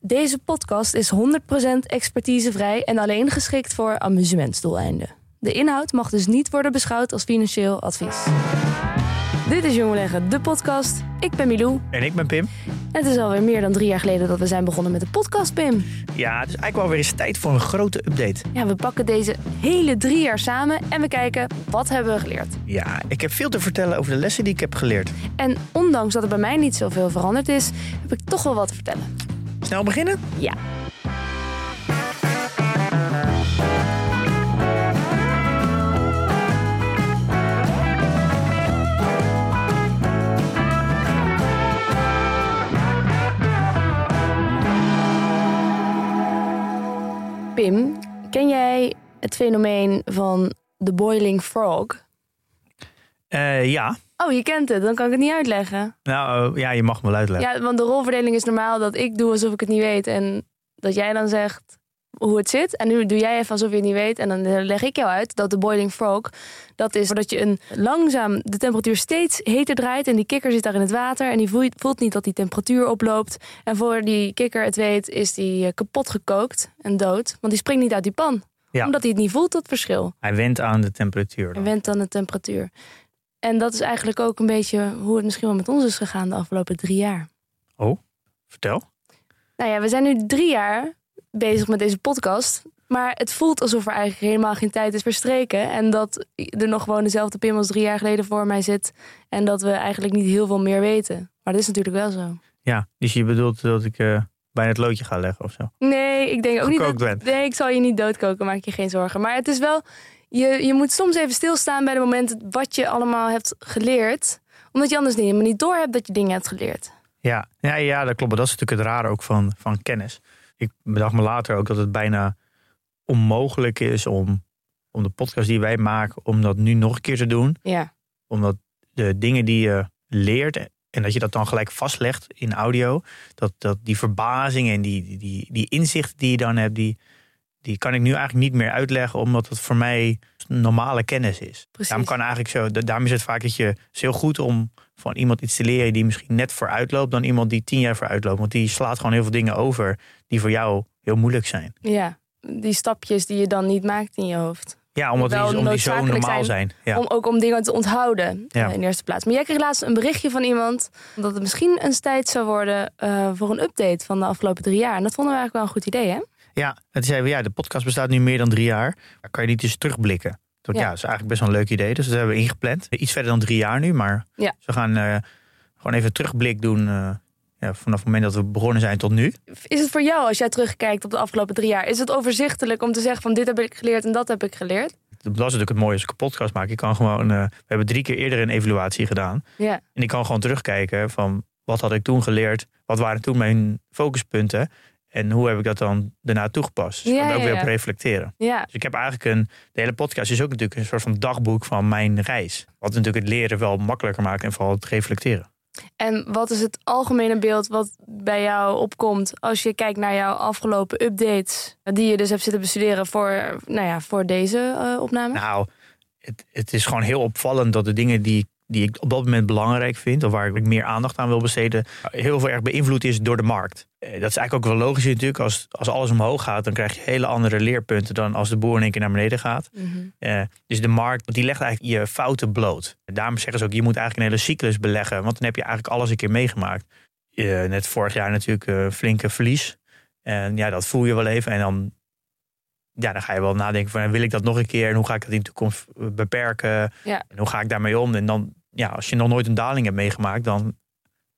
Deze podcast is 100% expertisevrij en alleen geschikt voor amusementsdoeleinden. De inhoud mag dus niet worden beschouwd als financieel advies. Dit is Jong Leggen, de podcast. Ik ben Milou. En ik ben Pim. Het is alweer meer dan drie jaar geleden dat we zijn begonnen met de podcast, Pim. Ja, het is eigenlijk wel weer eens tijd voor een grote update. Ja, we pakken deze hele drie jaar samen en we kijken wat hebben we geleerd. Ja, ik heb veel te vertellen over de lessen die ik heb geleerd. En ondanks dat er bij mij niet zoveel veranderd is, heb ik toch wel wat te vertellen. Snel beginnen? Ja. Pim, ken jij het fenomeen van de boiling frog? Eh, ja. Oh, je kent het, dan kan ik het niet uitleggen. Nou, eh, ja, je mag me wel uitleggen. Ja, want de rolverdeling is normaal dat ik doe alsof ik het niet weet. En dat jij dan zegt hoe het zit. En nu doe jij even alsof je het niet weet. En dan leg ik jou uit dat de boiling frog... dat is dat je een langzaam de temperatuur steeds heter draait... en die kikker zit daar in het water... en die voelt, voelt niet dat die temperatuur oploopt. En voor die kikker het weet is die eh, kapot gekookt en dood. Want die springt niet uit die pan. Ja. Omdat hij het niet voelt, dat verschil. Hij went aan de temperatuur. Hij dan. went aan de temperatuur. En dat is eigenlijk ook een beetje hoe het misschien wel met ons is gegaan... de afgelopen drie jaar. Oh, vertel. Nou ja, we zijn nu drie jaar bezig met deze podcast. Maar het voelt alsof er eigenlijk helemaal geen tijd is verstreken. En dat er nog gewoon dezelfde Pim als drie jaar geleden voor mij zit. En dat we eigenlijk niet heel veel meer weten. Maar dat is natuurlijk wel zo. Ja, dus je bedoelt dat ik eh, bijna het loodje ga leggen of zo? Nee, ik denk ook niet dat... bent. Nee, ik zal je niet doodkoken, maak je geen zorgen. Maar het is wel... Je, je moet soms even stilstaan bij de momenten wat je allemaal hebt geleerd. Omdat je anders niet, helemaal niet door hebt dat je dingen hebt geleerd. Ja, ja, ja dat klopt. Maar dat is natuurlijk het rare ook van, van kennis. Ik bedacht me later ook dat het bijna onmogelijk is om, om de podcast die wij maken... om dat nu nog een keer te doen. Ja. Omdat de dingen die je leert en dat je dat dan gelijk vastlegt in audio, dat, dat die verbazing en die, die- die, die inzichten die je dan hebt, die, die kan ik nu eigenlijk niet meer uitleggen, omdat het voor mij normale kennis is. Precies. Daarom kan eigenlijk zo, da- daarom is het vaak dat je, het is heel goed om van iemand iets te leren die misschien net vooruit loopt dan iemand die tien jaar vooruit loopt. Want die slaat gewoon heel veel dingen over die voor jou heel moeilijk zijn. Ja, die stapjes die je dan niet maakt in je hoofd. Ja, omdat die, om die zo normaal zijn zijn. Ja. Om, ook om dingen te onthouden Ja. eh, in eerste plaats. Maar jij kreeg laatst een berichtje van iemand dat het misschien eens tijd zou worden eh, voor een update van de afgelopen drie jaar. En dat vonden we eigenlijk wel een goed idee, hè? Ja, en toen zeiden we, ja, de podcast bestaat nu meer dan drie jaar. Maar kan je niet eens terugblikken? Toen, ja. Ja. dat is eigenlijk best wel een leuk idee. Dus dat hebben we ingepland. Iets verder dan drie jaar nu, maar Ja. we gaan eh, gewoon even een terugblik doen. eh, ja, vanaf het moment dat we begonnen zijn tot nu. Is het voor jou, als jij terugkijkt op de afgelopen drie jaar, is het overzichtelijk om te zeggen van dit heb ik geleerd en dat heb ik geleerd? Dat is natuurlijk het mooie als ik een podcast maak. Ik kan gewoon, eh, we hebben drie keer eerder een evaluatie gedaan. Ja, En ik kan gewoon terugkijken van wat had ik toen geleerd? Wat waren toen mijn focuspunten? En hoe heb ik dat dan daarna toegepast? Dus ik kan ook weer op reflecteren. ja, Dus ik heb eigenlijk een. De hele podcast is ook natuurlijk een soort van dagboek van mijn reis. Wat natuurlijk het leren wel makkelijker maakt en vooral het reflecteren. En wat is het algemene beeld wat bij jou opkomt als je kijkt naar jouw afgelopen updates, die je dus hebt zitten bestuderen voor, nou ja, voor deze eh, opname? Nou, het, het is gewoon heel opvallend dat de dingen die, die ik op dat moment belangrijk vind, of waar ik meer aandacht aan wil besteden, heel veel erg beïnvloed is door de markt. Eh, Dat is eigenlijk ook wel logisch natuurlijk. Als, als alles omhoog gaat, dan krijg je hele andere leerpunten dan als de boer in één keer naar beneden gaat. Mhm. Eh, dus de markt die legt eigenlijk je fouten bloot. Daarom zeggen ze ook, je moet eigenlijk een hele cyclus beleggen. Want dan heb je eigenlijk alles een keer meegemaakt. Net vorig jaar natuurlijk een flinke verlies. En ja, dat voel je wel even. En dan, ja, dan ga je wel nadenken van, wil ik dat nog een keer? En hoe ga ik dat in de toekomst beperken? Ja. En hoe ga ik daarmee om? En dan, ja, als je nog nooit een daling hebt meegemaakt, dan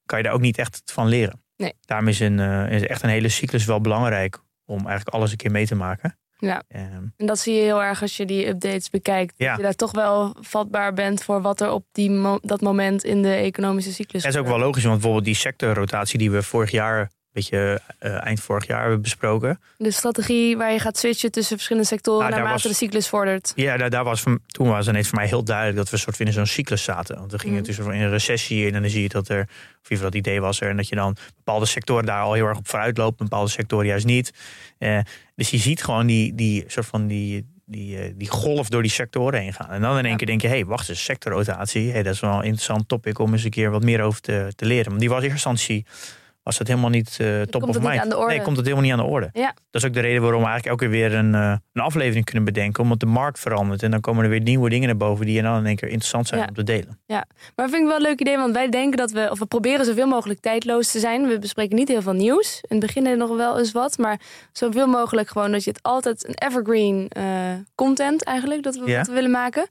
kan je daar ook niet echt van leren. Nee. Daarom is, een, eh, is echt een hele cyclus wel belangrijk om eigenlijk alles een keer mee te maken. Ja. Ehm, En dat zie je heel erg als je die updates bekijkt. Ja. Dat je daar toch wel vatbaar bent voor wat er op die mo- dat moment in de economische cyclus Dat is ook wel logisch, want bijvoorbeeld die sectorrotatie die we vorig jaar beetje eh, eind vorig jaar hebben besproken. De strategie waar je gaat switchen tussen verschillende sectoren Nou, naarmate was- de cyclus vordert. Ja, daar, daar was toen was ineens voor mij heel duidelijk dat we soort van in zo'n cyclus zaten. Want we gingen Mhm. tussen in een recessie in en dan zie je dat er, of in dat idee was er, en dat je dan bepaalde sectoren daar al heel erg op vooruit loopt, bepaalde sectoren juist niet. Eh, dus je ziet gewoon die, die soort van die, die, eh, die golf door die sectoren heen gaan. En dan in één Ja. keer denk je, hé, hey, wacht eens, sectorrotatie. Hey, dat is wel een interessant topic om eens een keer wat meer over te, te leren. Maar die was in eerste instantie was het helemaal niet eh top komt of niet mind. Nee, komt het helemaal niet aan de orde. Ja. Dat is ook de reden waarom we eigenlijk elke keer weer een, eh, een aflevering kunnen bedenken. Omdat de markt verandert. En dan komen er weer nieuwe dingen naar boven die dan in één keer interessant zijn Ja. om te delen. Maar dat vind ik wel een leuk idee, want wij denken dat we, of we proberen zoveel mogelijk tijdloos te zijn. We bespreken niet heel veel nieuws. In het begin er nog wel eens wat, maar zoveel mogelijk gewoon dat je het altijd een evergreen eh, content eigenlijk, dat we, Ja. wat we willen maken.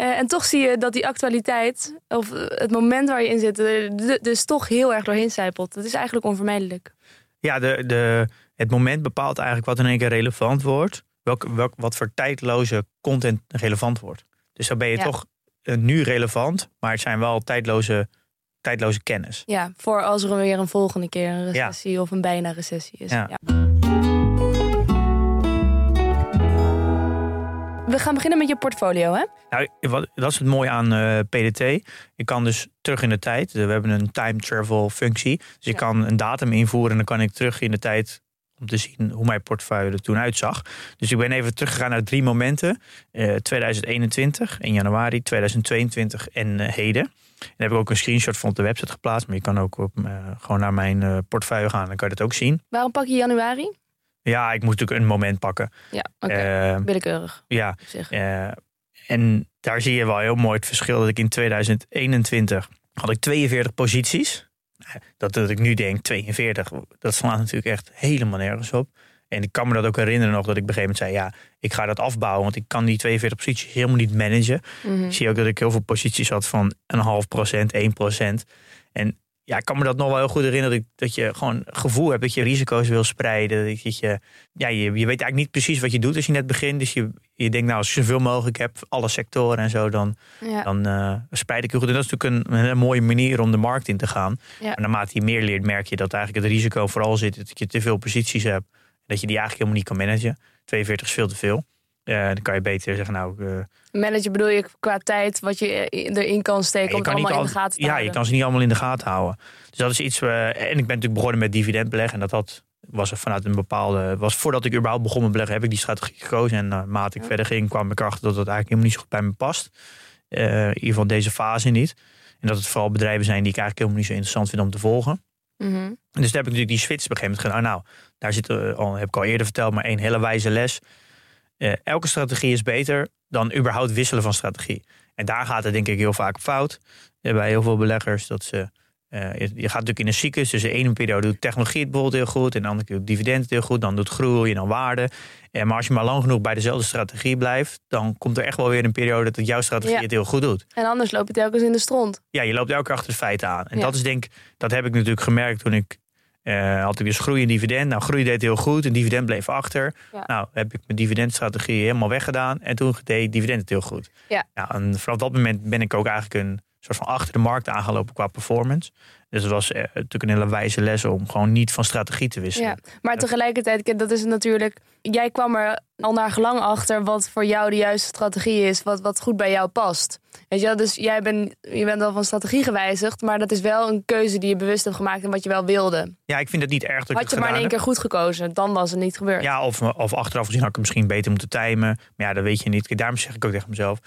Eh, en toch zie je dat die actualiteit, of eh, het moment waar je in zit, er dus toch heel erg doorheen zijpelt. Dat is eigenlijk onvermijdelijk. Ja, de, de, het moment bepaalt eigenlijk wat in één keer relevant wordt. Welk, welk, wat voor tijdloze content relevant wordt. Dus dan ben je Ja. toch eh, nu relevant, maar het zijn wel tijdloze, tijdloze kennis. Ja, voor als er weer een volgende keer een recessie of een bijna recessie is. Ja. We gaan beginnen met je portfolio, hè? Nou, wat, dat is het mooie aan eh, PDT. Je kan dus terug in de tijd. We hebben een time travel functie. Dus je Ja. kan een datum invoeren en dan kan ik terug in de tijd om te zien hoe mijn portefeuille er toen uitzag. Dus ik ben even teruggegaan naar drie momenten. Eh, 2021 in januari, 2022 en eh, heden. En daar heb ik ook een screenshot van op de website geplaatst. Maar je kan ook op, eh, gewoon naar mijn eh, portefeuille gaan. Dan kan je dat ook zien. Waarom pak je januari? Ja, ik moet natuurlijk een moment pakken. Ja, oké. Eh, Willekeurig ja, eh, en daar zie je wel heel mooi het verschil dat ik in 2021 had ik 42 posities. Nou, Dat, dat ik nu denk 42, dat slaat natuurlijk echt helemaal nergens op. En ik kan me dat ook herinneren nog dat ik op een gegeven moment zei... ja, ik ga dat afbouwen, want ik kan die 42 posities helemaal niet managen. Mhm. Ik zie ook dat ik heel veel posities had van een half procent, 1 procent. En ja, ik kan me dat nog wel heel goed herinneren. Dat, ik, dat je gewoon het gevoel hebt dat je risico's wil spreiden. Dat je, ja, je, je weet eigenlijk niet precies wat je doet als je net begint. Dus je, je denkt, nou, als je zoveel mogelijk hebt, alle sectoren en zo, dan, Ja. dan eh, spreid ik heel goed. En dat is natuurlijk een, een hele mooie manier om de markt in te gaan. Ja. Maar naarmate je meer leert, merk je dat eigenlijk het risico vooral zit dat je te veel posities hebt. Dat je die eigenlijk helemaal niet kan managen. 42 is veel te veel. Eh, dan kan je beter zeggen, nou, eh, Manager bedoel je qua tijd wat je erin kan steken Ja, om het allemaal in de gaten te Ja, houden. je kan ze niet allemaal in de gaten houden. Dus dat is iets. eh, en ik ben natuurlijk begonnen met dividendbeleggen. En dat had, was er vanuit een bepaalde. Was voordat ik überhaupt begon met beleggen, heb ik die strategie gekozen. En naarmate ik Ja. verder ging, kwam ik erachter dat dat eigenlijk helemaal niet zo goed bij me past. Eh, in ieder geval deze fase niet. En dat het vooral bedrijven zijn die ik eigenlijk helemaal niet zo interessant vind om te volgen. En dus daar heb ik natuurlijk die switch op een gegeven moment gedaan. Nou, daar zit, al, heb ik al eerder verteld, maar één hele wijze les. Eh, elke strategie is beter dan überhaupt wisselen van strategie. En daar gaat het denk ik heel vaak fout. bij heel veel beleggers. Dat ze, eh, je, je gaat natuurlijk in een cyclus. Dus de ene periode doet technologie het bijvoorbeeld heel goed. En de andere keer doet dividend het heel goed. Dan doet groei en dan waarde. Eh, maar als je maar lang genoeg bij dezelfde strategie blijft. Dan komt er echt wel weer een periode dat jouw strategie Ja. het heel goed doet. En anders loop je telkens in de stront. Ja, je loopt elke keer achter de feiten aan. En Ja. dat is denk ik, dat heb ik natuurlijk gemerkt toen ik eh, had ik dus groei en dividend. Nou, groei deed heel goed en dividend bleef achter. Ja. Nou, heb ik mijn dividendstrategie helemaal weggedaan. En toen deed dividend het heel goed. Ja. Nou, en vanaf dat moment ben ik ook eigenlijk een soort van achter de markt aangelopen qua performance. Dus het was eh, natuurlijk een hele wijze les om gewoon niet van strategie te wisselen. Ja. Maar tegelijkertijd, dat is het natuurlijk. Jij kwam er al naar gelang achter wat voor jou de juiste strategie is, wat, wat goed bij jou past. Weet je, wel? dus jij bent, je bent wel van strategie gewijzigd, maar dat is wel een keuze die je bewust hebt gemaakt en wat je wel wilde. Ja, ik vind het niet erg dat ik Had het je maar in één heb. keer goed gekozen, dan was het niet gebeurd. Ja, of, of achteraf gezien had ik het misschien beter moeten timen. Maar ja, dat weet je niet. Daarom zeg ik ook tegen mezelf.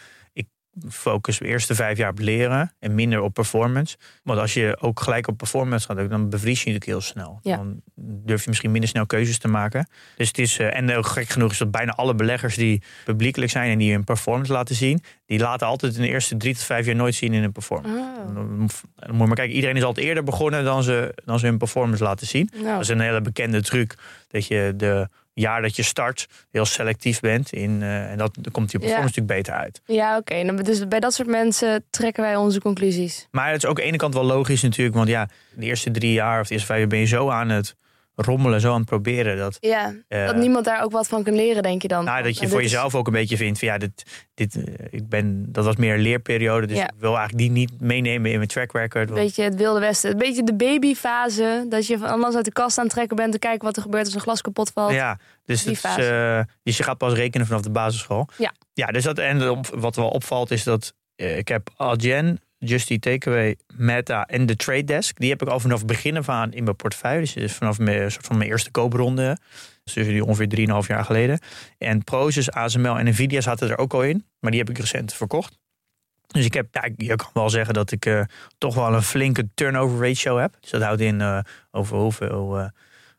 Focus de eerste vijf jaar op leren en minder op performance. Want als je ook gelijk op performance gaat, dan bevries je natuurlijk heel snel. Ja. Dan durf je misschien minder snel keuzes te maken. Dus het is, eh, en gek genoeg is dat bijna alle beleggers die publiekelijk zijn en die hun performance laten zien, die laten altijd in de eerste drie tot vijf jaar nooit zien in hun performance. Oh. Dan moet je maar kijken, iedereen is altijd eerder begonnen dan ze, dan ze hun performance laten zien. Nou, Dat is een hele bekende truc. Dat je de jaar dat je start heel selectief bent. In, eh, en dat, dan komt je performance natuurlijk beter uit. ja, oké. Dus bij dat soort mensen trekken wij onze conclusies. Maar het is ook aan de ene kant wel logisch natuurlijk. Want ja, de eerste drie jaar of de eerste vijf jaar ben je zo aan het rommelen, zo aan het proberen. Dat, Ja, eh, dat niemand daar ook wat van kan leren, denk je dan. nou, dat je En voor is- jezelf ook een beetje vindt van ja, dit, dit, eh, ik ben, dat was meer een leerperiode. Dus Ja. ik wil eigenlijk die niet meenemen in mijn track record. Want- beetje het wilde westen. Een beetje de babyfase. Dat je van alles uit de kast aan het trekken bent. Te kijken wat er gebeurt als een glas kapot valt. Ja, dus, Die dat is, eh, dus je gaat pas rekenen vanaf de basisschool. Ja. Ja, dus dat, en wat wel opvalt is dat ik heb Adyen, Justy Takeaway, Meta en de Trade Desk. Die heb ik al vanaf het begin af aan in mijn portefeuille. Dus vanaf mijn, soort van mijn eerste koopronde. Dus die ongeveer 3,5 jaar geleden. En Prozus, ASML en Nvidia zaten er ook al in. Maar die heb ik recent verkocht. Dus ik heb, ja, je kan wel zeggen dat ik eh, toch wel een flinke turnover ratio heb. Dus dat houdt in eh, over hoeveel, eh,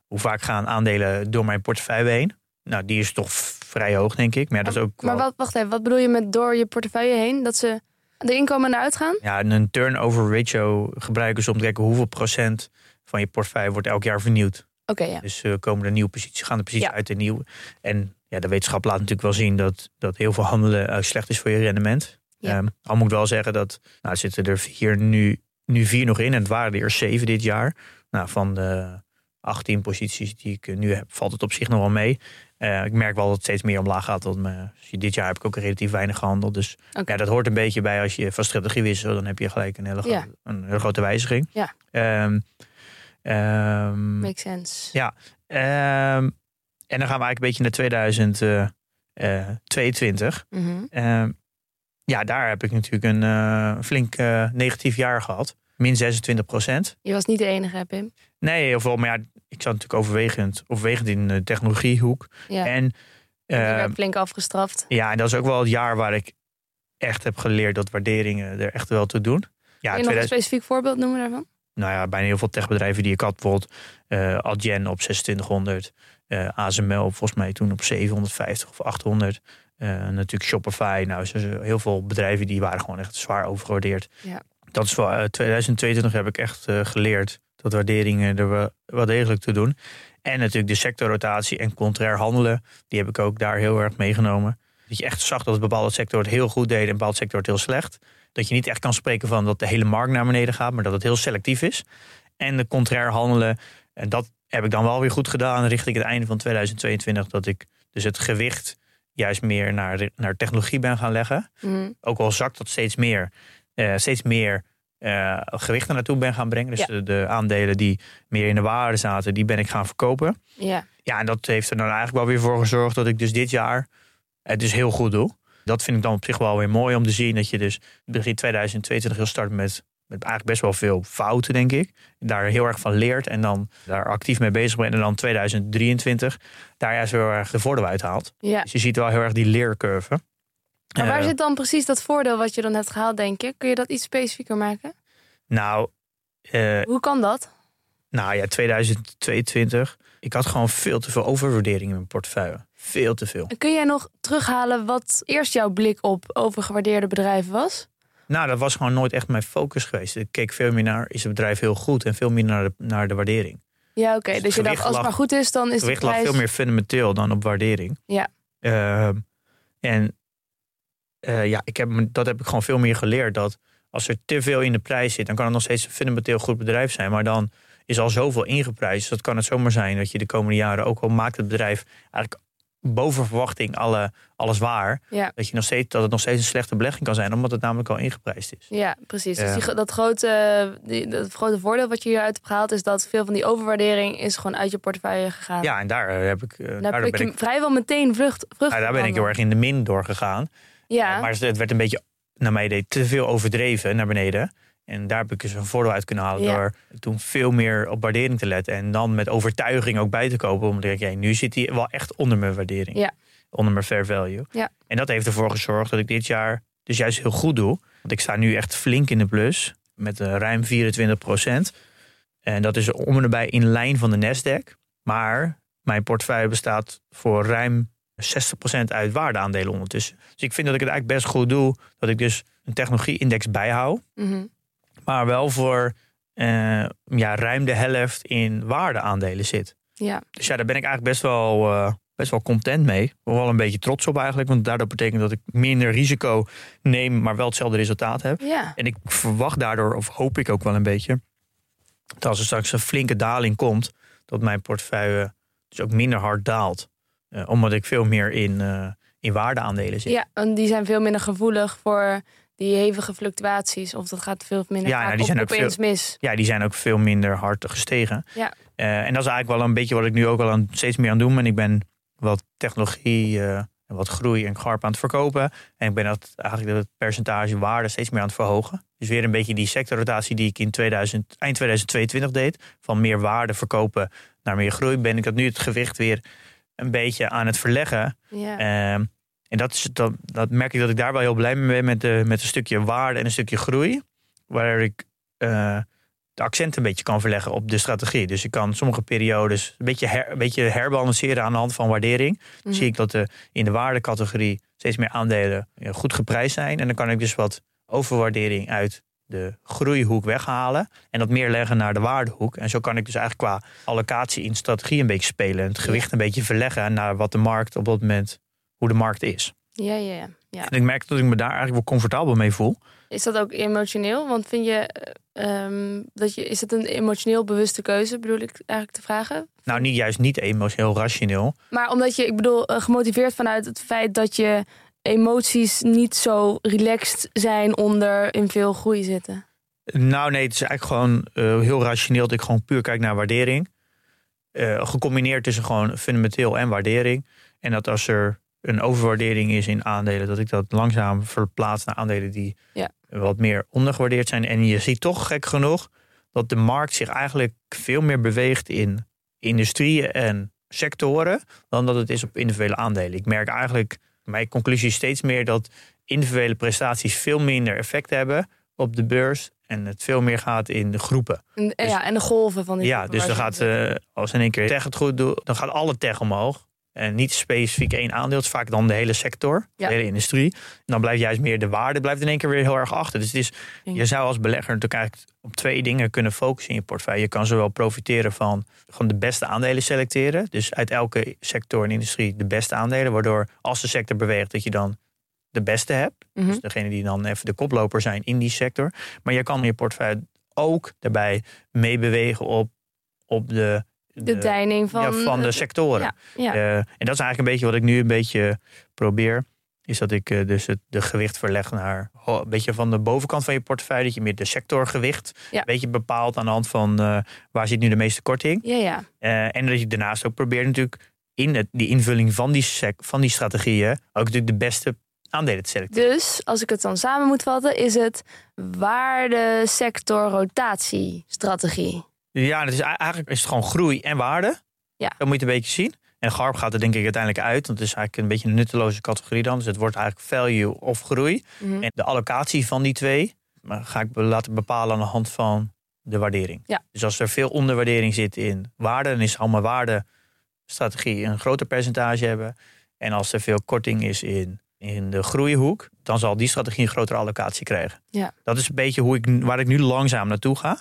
hoe vaak gaan aandelen door mijn portefeuille heen. Nou, die is toch vrij hoog, denk ik. Maar ja, dat is ook Maar wel- wat, wacht even, wat bedoel je met door je portefeuille heen? Dat ze erin komen en eruit gaan? Ja, en een turnover ratio gebruiken ze om te kijken hoeveel procent van je portefeuille wordt elk jaar vernieuwd. Oké, ja. Dus eh, komen er nieuwe posities, gaan de posities Ja. uit de nieuwe. En ja, de wetenschap laat natuurlijk wel zien dat, dat heel veel handelen eh, slecht is voor je rendement. Ja. Ehm, al moet ik wel zeggen dat, nou er zitten er hier nu, nu vier nog in. En het waren er eerst zeven dit jaar. Nou, van de 18 posities die ik eh, nu heb, valt het op zich nog wel mee. Eh, ik merk wel dat het steeds meer omlaag gaat. Want dit jaar heb ik ook relatief weinig gehandeld. Dus ja, dat hoort een beetje bij als je van strategie wisselt. Dan heb je gelijk een hele, gro- Ja. een hele grote wijziging. Ja. Ehm, Makes sense. Ja. Ehm, en dan gaan we eigenlijk een beetje naar eh, 2022. Mhm. Ehm, ja, daar heb ik natuurlijk een eh, flink eh, negatief jaar gehad. Min 26 procent. Je was niet de enige, hè, Pim? Nee, heel veel. Maar ja, ik zat natuurlijk overwegend, overwegend in de technologiehoek. Ja. En werd flink afgestraft. ja, en dat is ook wel het jaar waar ik echt heb geleerd dat waarderingen er echt wel toe doen. Ja, Kun je nog een 2000 specifiek voorbeeld noemen daarvan? nou ja, bijna heel veel techbedrijven die ik had. Bijvoorbeeld eh Adyen op 2600. eh ASML volgens mij toen op 750 of 800. Eh, natuurlijk Shopify. Nou, heel veel bedrijven die waren gewoon echt zwaar overgewaardeerd. Ja. Dat is wel, eh, 2022 heb ik echt eh, geleerd dat waarderingen er wel, degelijk toe doen. En natuurlijk de sectorrotatie en contrair handelen. Die heb ik ook daar heel erg meegenomen. Dat je echt zag dat een bepaalde sector het heel goed deed en een bepaalde sector het heel slecht. Dat je niet echt kan spreken van dat de hele markt naar beneden gaat, maar dat het heel selectief is. En de contrair handelen, en dat heb ik dan wel weer goed gedaan richting het einde van 2022. Dat ik dus het gewicht juist meer naar, naar technologie ben gaan leggen. Mhm. Ook al zakt dat steeds meer, eh, steeds meer eh, gewicht er naartoe ben gaan brengen. Dus Ja. de, de aandelen die meer in de waarde zaten, die ben ik gaan verkopen. Ja. Ja, en dat heeft er dan eigenlijk wel weer voor gezorgd dat ik dus dit jaar het dus heel goed doe. Dat vind ik dan op zich wel weer mooi om te zien. Dat je dus begin 2022 heel start met, met eigenlijk best wel veel fouten, denk ik. Daar heel erg van leert en dan daar actief mee bezig bent. En dan 2023 daar juist heel erg de voordeel uithaalt. ja. Dus je ziet wel heel erg die leercurve. Maar waar Eh, zit dan precies dat voordeel wat je dan hebt gehaald, denk je? Kun je dat iets specifieker maken? Nou, eh, Hoe kan dat? nou ja, 2022. Ik had gewoon veel te veel overwaardering in mijn portefeuille. Veel te veel. En kun jij nog terughalen wat eerst jouw blik op overgewaardeerde bedrijven was? Nou, dat was gewoon nooit echt mijn focus geweest. Ik keek veel meer naar, is het bedrijf heel goed? En veel meer naar de, naar de waardering. Ja, oké. Dus Dus je dacht, als het lag- maar goed is, dan is Het de lag veel meer fundamenteel dan op waardering. Ja. Ehm, en eh, ja, ik heb, dat heb ik gewoon veel meer geleerd. Dat als er te veel in de prijs zit, dan kan het nog steeds een fundamenteel goed bedrijf zijn. Maar dan is al zoveel ingeprijsd. Dus dat kan het zomaar zijn dat je de komende jaren, ook al maakt het bedrijf eigenlijk boven verwachting alle, alles waar. Ja. Dat, je nog steeds, dat het nog steeds een slechte belegging kan zijn, omdat het namelijk al ingeprijsd is. Ja, precies. Dus die, dat, grote, die, dat grote voordeel wat je hieruit hebt gehaald... is dat veel van die overwaardering is gewoon uit je portefeuille gegaan. Ja, en daar eh, heb ik, eh, Daar heb je ik, vrijwel meteen vlucht, vrucht daar ben ik heel erg in de min doorgegaan. Ja, Maar het werd een beetje, naar mij idee, te veel overdreven naar beneden. En daar heb ik dus een voordeel uit kunnen halen Ja. door toen veel meer op waardering te letten. En dan met overtuiging ook bij te kopen. Omdat ik denk, nu zit hij wel echt onder mijn waardering. Ja. Onder mijn fair value. Ja. En dat heeft ervoor gezorgd dat ik dit jaar dus juist heel goed doe. Want ik sta nu echt flink in de plus. Met eh, ruim 24 procent. En dat is om en nabij in lijn van de Nasdaq. Maar mijn portefeuille bestaat voor ruim 60% uit waardeaandelen ondertussen. Dus ik vind dat ik het eigenlijk best goed doe. Dat ik dus een technologie-index bijhoud. Mhm. Maar wel voor eh, ja, ruim de helft in waardeaandelen zit. ja. Dus ja, daar ben ik eigenlijk best wel, eh, best wel content mee. Wel een beetje trots op eigenlijk. Want daardoor betekent dat ik minder risico neem, maar wel hetzelfde resultaat heb. ja. En ik verwacht daardoor, of hoop ik ook wel een beetje, dat als er straks een flinke daling komt, dat mijn portefeuille dus ook minder hard daalt. Uh, omdat ik veel meer in, uh, in waardeaandelen zit. Ja, en die zijn veel minder gevoelig voor die hevige fluctuaties. Of dat gaat veel minder ja, nou, die zijn op, ook veel, mis. Ja, die zijn ook veel minder hard gestegen. Ja. Uh, en dat is eigenlijk wel een beetje wat ik nu ook al aan, steeds meer aan het doen ben. Ik ben wat technologie en wat groei en garp aan het verkopen. En ik ben dat eigenlijk het percentage waarde steeds meer aan het verhogen. Dus weer een beetje die sectorrotatie die ik in 2000, eind 2022 deed. Van meer waarde verkopen naar meer groei. Ben ik dat nu het gewicht weer een beetje aan het verleggen. Ja. Ehm, en dat, is, dat, dat merk ik dat ik daar wel heel blij mee ben met, de, met een stukje waarde en een stukje groei. Waar ik uh, de accent een beetje kan verleggen op de strategie. Dus ik kan sommige periodes een beetje, her, een beetje herbalanceren aan de hand van waardering. Dan Mhm. zie ik dat de, in de waardecategorie steeds meer aandelen goed geprijsd zijn. En dan kan ik dus wat overwaardering uit de groeihoek weghalen. En dat meer leggen naar de waardehoek. En zo kan ik dus eigenlijk qua allocatie in strategie een beetje spelen. En het gewicht een beetje verleggen naar wat de markt op dat moment, hoe de markt is. Ja, ja, ja. En ik merk dat ik me daar eigenlijk wel comfortabel mee voel. Is dat ook emotioneel? Want vind je eh, ehm, dat je is het een emotioneel bewuste keuze, bedoel ik eigenlijk te vragen? Nou, niet juist niet emotioneel, rationeel. Maar omdat je, ik bedoel, eh, gemotiveerd vanuit het feit dat je emoties niet zo relaxed zijn onder in veel groei zitten. Nou nee, het is eigenlijk gewoon uh, heel rationeel dat ik gewoon puur kijk naar waardering. Uh, gecombineerd tussen gewoon fundamenteel en waardering. En dat als er een overwaardering is in aandelen, dat ik dat langzaam verplaats naar aandelen die ja. wat meer ondergewaardeerd zijn. En je ziet toch gek genoeg dat de markt zich eigenlijk veel meer beweegt in industrieën en sectoren dan dat het is op individuele aandelen. Ik merk eigenlijk, mijn conclusie is steeds meer dat individuele prestaties veel minder effect hebben op de beurs en het veel meer gaat in de groepen. En, Dus- ja, en de golven van die Ja, dus dan gaat, eh, als in één keer tech het goed doet, dan gaat alle tech omhoog. En niet specifiek één aandeel. Het is vaak dan de hele sector, Ja. de hele industrie. En dan blijft juist meer de waarde blijft in één keer weer heel erg achter. Dus het is, je zou als belegger natuurlijk eigenlijk op twee dingen kunnen focussen in je portefeuille. Je kan zowel profiteren van gewoon de beste aandelen selecteren. Dus uit elke sector en industrie de beste aandelen. Waardoor als de sector beweegt dat je dan de beste hebt. Mhm. Dus degene die dan even de koploper zijn in die sector. Maar je kan je portefeuille ook daarbij meebewegen op, op de, de deining van, ja, van de sectoren. Ja, ja. Eh, en dat is eigenlijk een beetje wat ik nu een beetje probeer. Is dat ik eh, dus het de gewicht verleg naar een beetje van de bovenkant van je portefeuille. Dat je meer de sectorgewicht een beetje bepaalt aan de hand van eh, waar zit nu de meeste korting. ja, ja. Eh, en dat je daarnaast ook probeert natuurlijk in het, die invulling van die, sec, van die strategieën ook natuurlijk de beste aandelen te selecteren. Dus als ik het dan samen moet vatten, is het waarde sector rotatiestrategie. Ja, het is, ei- eigenlijk is het gewoon groei en waarde. Ja. Dat moet je het een beetje zien. En GARP gaat er denk ik uiteindelijk uit. Want het is eigenlijk een beetje een nutteloze categorie dan. Dus het wordt eigenlijk value of groei. Mhm. En de allocatie van die twee ga ik laten bepalen aan de hand van de waardering. Ja. Dus als er veel onderwaardering zit in waarde, dan is allemaal waardestrategie een groter percentage hebben. En als er veel korting is in, in de groeihoek, dan zal die strategie een grotere allocatie krijgen. Ja. Dat is een beetje hoe ik, waar ik nu langzaam naartoe ga.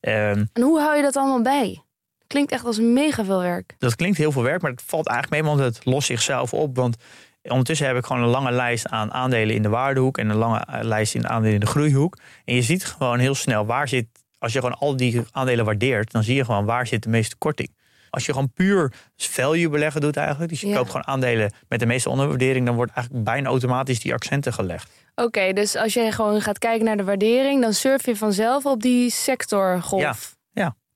Ehm, En hoe hou je dat allemaal bij? Klinkt echt als mega veel werk. dat klinkt heel veel werk, maar het valt eigenlijk mee, want het lost zichzelf op. Want ondertussen heb ik gewoon een lange lijst aan aandelen in de waardehoek en een lange lijst in aandelen in de groeihoek. En je ziet gewoon heel snel waar zit, als je gewoon al die aandelen waardeert, dan zie je gewoon waar zit de meeste korting. Als je gewoon puur value beleggen doet eigenlijk, dus je Ja. koopt gewoon aandelen met de meeste onderwaardering, dan wordt eigenlijk bijna automatisch die accenten gelegd. Oké, dus als je gewoon gaat kijken naar de waardering, dan surf je vanzelf op die sectorgolf.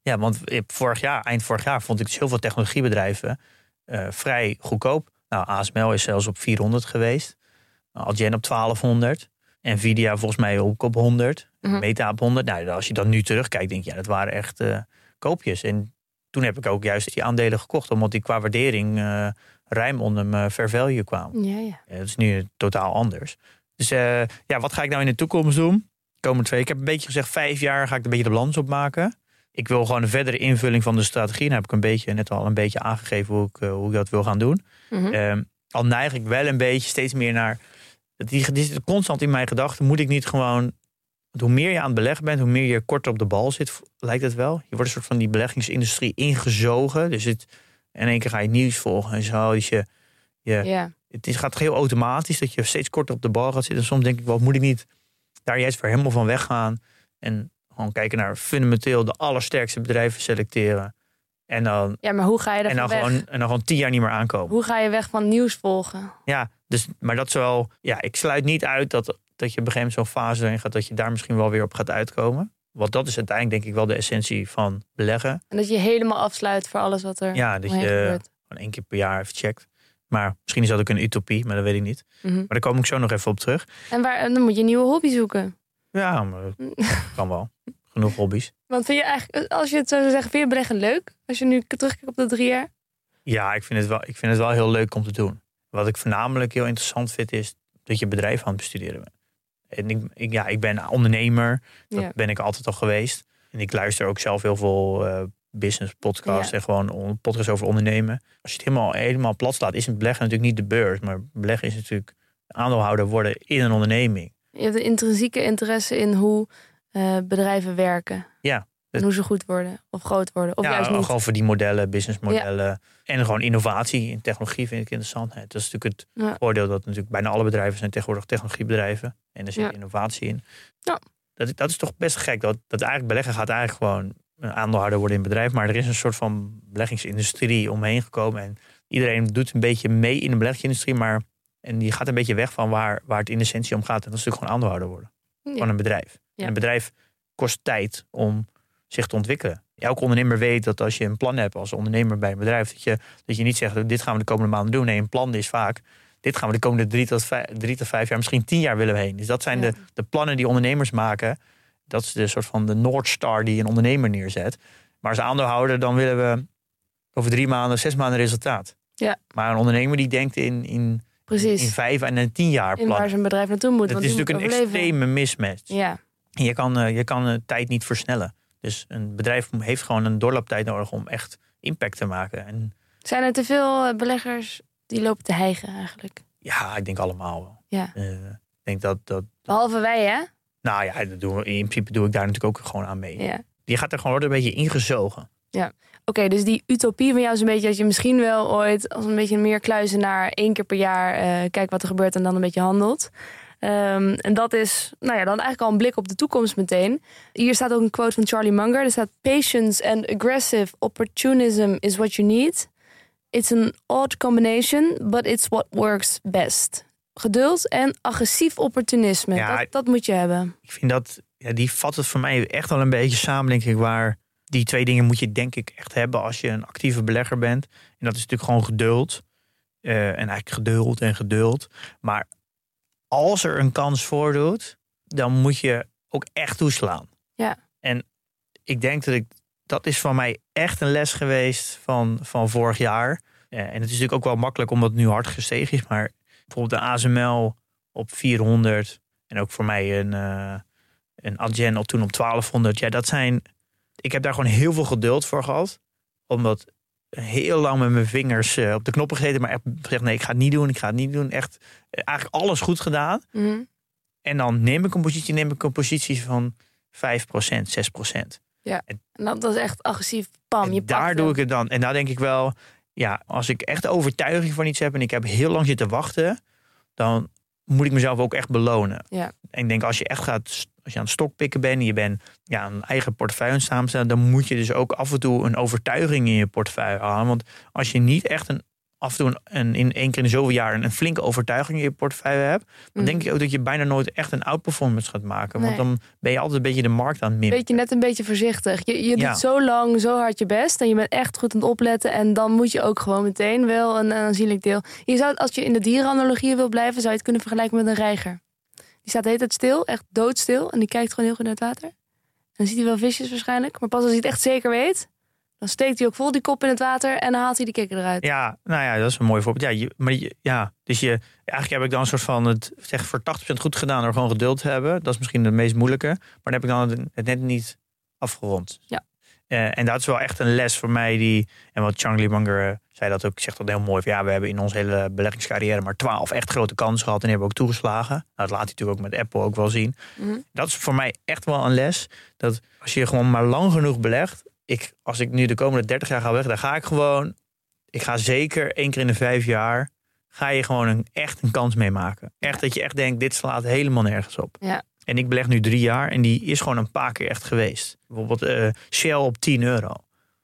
Ja, want vorig jaar, eind vorig jaar vond ik dus heel veel technologiebedrijven eh, vrij goedkoop. Nou, ASML is zelfs op 400 geweest. Nou, Adyen op 1200. Nvidia volgens mij ook op 100. Mhm. Meta op 100. Nou, als je dan nu terugkijkt, denk je, ja, dat waren echt eh, koopjes. En toen heb ik ook juist die aandelen gekocht, omdat die qua waardering eh, ruim onder mijn fair value kwamen. Ja, ja. Ja, dat is nu totaal anders. Dus eh, ja, wat ga ik nou in de toekomst doen? Komende twee. Ik heb een beetje gezegd, vijf jaar ga ik een beetje de balans opmaken. Ik wil gewoon een verdere invulling van de strategie. Dan heb ik een beetje, net al een beetje aangegeven hoe ik, eh, hoe ik dat wil gaan doen. Mhm. Ehm, al neig ik wel een beetje steeds meer naar. Die, die zit constant in mijn gedachten. Moet ik niet gewoon. Want Hoe meer je aan het beleggen bent, hoe meer je korter op de bal zit, lijkt het wel. Je wordt een soort van die beleggingsindustrie ingezogen. Dus het, in één keer ga je nieuws volgen en zo. Dus je, je, ja. het is, gaat heel automatisch dat je steeds korter op de bal gaat zitten. En soms denk ik wel, moet ik niet daar juist weer helemaal van weggaan. En gewoon kijken naar fundamenteel de allersterkste bedrijven selecteren. En dan, Ja, maar hoe ga je en dan, weg? gewoon, en dan gewoon tien jaar niet meer aankomen. Hoe ga je weg van nieuws volgen? Ja, dus, maar dat is wel. Ja, ik sluit niet uit dat, dat je op een gegeven moment zo'n fase erin gaat dat je daar misschien wel weer op gaat uitkomen. Want dat is uiteindelijk denk ik wel de essentie van beleggen. En dat je helemaal afsluit voor alles wat er Ja, dat je gebeurt. gewoon één keer per jaar even checkt. Maar misschien is dat ook een utopie, maar dat weet ik niet. Mhm. Maar daar kom ik zo nog even op terug. En, waar, dan moet je een nieuwe hobby zoeken. Ja, maar kan wel. Genoeg hobby's. Want vind je eigenlijk, als je het zo zou zeggen, vind je beleggen leuk? Als je nu terugkijkt op de drie jaar? Ja, ik vind, het wel, ik vind het wel heel leuk om te doen. Wat ik voornamelijk heel interessant vind, is dat je bedrijf aan het bestuderen bent. En ik, ik, ja, ik ben ondernemer. Dat Ja. ben ik altijd al geweest. En ik luister ook zelf heel veel eh, business podcasts Ja. en gewoon on- podcasts over ondernemen. Als je het helemaal, helemaal plat slaat, is het beleggen natuurlijk niet de beurs. Maar beleggen is natuurlijk aandeelhouder worden in een onderneming. Je hebt een intrinsieke interesse in hoe eh, bedrijven werken. Ja. En hoe ze goed worden of groot worden. Of ja, juist niet. gewoon voor die modellen, businessmodellen. En gewoon innovatie in technologie vind ik interessant. Dat is natuurlijk het Ja. voordeel dat natuurlijk bijna alle bedrijven zijn tegenwoordig technologiebedrijven. En er zit innovatie in. Ja. Dat, dat is toch best gek. Dat, dat eigenlijk beleggen gaat eigenlijk gewoon een aandeelhouder worden in het bedrijf. Maar er is een soort van beleggingsindustrie omheen gekomen. En iedereen doet een beetje mee in de beleggingsindustrie. Maar en die gaat een beetje weg van waar, waar het in essentie om gaat. En dat is natuurlijk gewoon aandeelhouder worden van een bedrijf. En een bedrijf kost tijd om zich te ontwikkelen. Elke ondernemer weet dat als je een plan hebt als ondernemer bij een bedrijf, dat je, dat je niet zegt, dit gaan we de komende maanden doen. Nee, een plan is vaak, dit gaan we de komende drie tot vijf, drie tot vijf jaar, misschien tien jaar willen we heen. Dus dat zijn Ja. de, de plannen die ondernemers maken. Dat is de soort van de North Star die een ondernemer neerzet. Maar als aandeelhouder, dan willen we over drie maanden, zes maanden resultaat. Ja. Maar een ondernemer die denkt in, in, Precies. in vijf en een tien jaar in plan. waar zijn bedrijf naartoe moet. Dat is natuurlijk een overleven. extreme mismatch. Ja. En Je kan, eh, je kan eh, tijd niet versnellen. Dus een bedrijf heeft gewoon een doorlooptijd nodig om echt impact te maken. En Zijn er te veel eh, beleggers die lopen te hijgen eigenlijk? ja, ik denk allemaal wel. Ja. Eh, ik denk dat, dat, Behalve wij, hè? nou ja, dat doen we, in principe doe ik daar natuurlijk ook gewoon aan mee. Ja. Die gaat er gewoon worden een beetje ingezogen. Oké, dus die utopie van jou is een beetje dat je misschien wel ooit als een beetje meer kluizenaar één keer per jaar eh kijkt wat er gebeurt en dan een beetje handelt. Ehm, en dat is, nou ja, dan eigenlijk al een blik op de toekomst meteen. Hier staat ook een quote van Charlie Munger. Er staat: Patience and aggressive opportunism is what you need. It's an odd combination, but it's what works best. Geduld en agressief opportunisme. Ja, dat, dat moet je hebben. Ik vind dat, ja, die vat het voor mij echt wel een beetje samen, denk ik. Waar die twee dingen moet je denk ik echt hebben als je een actieve belegger bent. En dat is natuurlijk gewoon geduld. Eh, en eigenlijk geduld en geduld. Maar als er een kans voordoet, dan moet je ook echt toeslaan. Ja. En ik denk dat ik, dat is van mij echt een les geweest van, van vorig jaar. En het is natuurlijk ook wel makkelijk omdat het nu hard gestegen is. Maar bijvoorbeeld de ASML op 400 en ook voor mij een, eh een Adyen op toen op 1200. Ja, dat zijn. Ik heb daar gewoon heel veel geduld voor gehad. Omdat heel lang met mijn vingers eh, op de knoppen gezeten. Maar echt gezegd: nee, ik ga het niet doen. Ik ga het niet doen. Echt eh, eigenlijk alles goed gedaan. Mhm. En dan neem ik een positie, neem ik een positie van 5%, 6%. En dat, dat is echt agressief. Pam, je daar doe ik het dan. En daar denk ik wel, ja, als ik echt overtuiging van iets heb en ik heb heel lang zitten wachten, dan moet ik mezelf ook echt belonen. Ja. En ik denk, als je echt gaat, als je aan het stokpikken bent en je bent ja, een eigen portefeuille aan het samenstellen, dan moet je dus ook af en toe een overtuiging in je portefeuille halen. Want als je niet echt een af en toe een, in één keer in de zoveel jaar een, een flinke overtuiging in je portefeuille hebt, dan Mhm. denk ik ook dat je bijna nooit echt een outperformance gaat maken. Want dan ben je altijd een beetje de markt aan het mimmen. Weet je, net een beetje voorzichtig. Je, je Ja. doet zo lang, zo hard je best. En je bent echt goed aan het opletten. En dan moet je ook gewoon meteen wel een, een aanzienlijk deel. Je zou, het- als je in de dierenanalogie wil blijven, zou je het kunnen vergelijken met een reiger. Die staat de hele tijd stil, echt doodstil. En die kijkt gewoon heel goed naar het water. En dan ziet hij wel visjes waarschijnlijk. Maar pas als hij het echt zeker weet, dan steekt hij ook vol die kop in het water. En dan haalt hij die kikker eruit. Ja, nou ja, dat is een mooi voorbeeld. Ja, je, maar je, ja, dus je, eigenlijk heb ik dan een soort van het zeg voor 80% goed gedaan door gewoon geduld te hebben. Dat is misschien het meest moeilijke. Maar dan heb ik dan het, het net niet afgerond. Ja. Eh, en dat is wel echt een les voor mij die, en wat Charlie Munger eh, zei dat ook, zegt dat heel mooi. Van, ja, we hebben in onze hele beleggingscarrière maar 12 echt grote kansen gehad en die hebben we ook toegeslagen. Nou, dat laat hij natuurlijk ook met Apple ook wel zien. Mhm. Dat is voor mij echt wel een les. Dat als je gewoon maar lang genoeg belegt. Ik, als ik nu de komende 30 jaar ga weg, dan ga ik gewoon. Ik ga zeker één keer in de vijf jaar. Ga je gewoon een, echt een kans meemaken. Echt dat je echt denkt, dit slaat helemaal nergens op. Ja. En ik beleg nu drie jaar en die is gewoon een paar keer echt geweest. Bijvoorbeeld eh, Shell op 10 euro.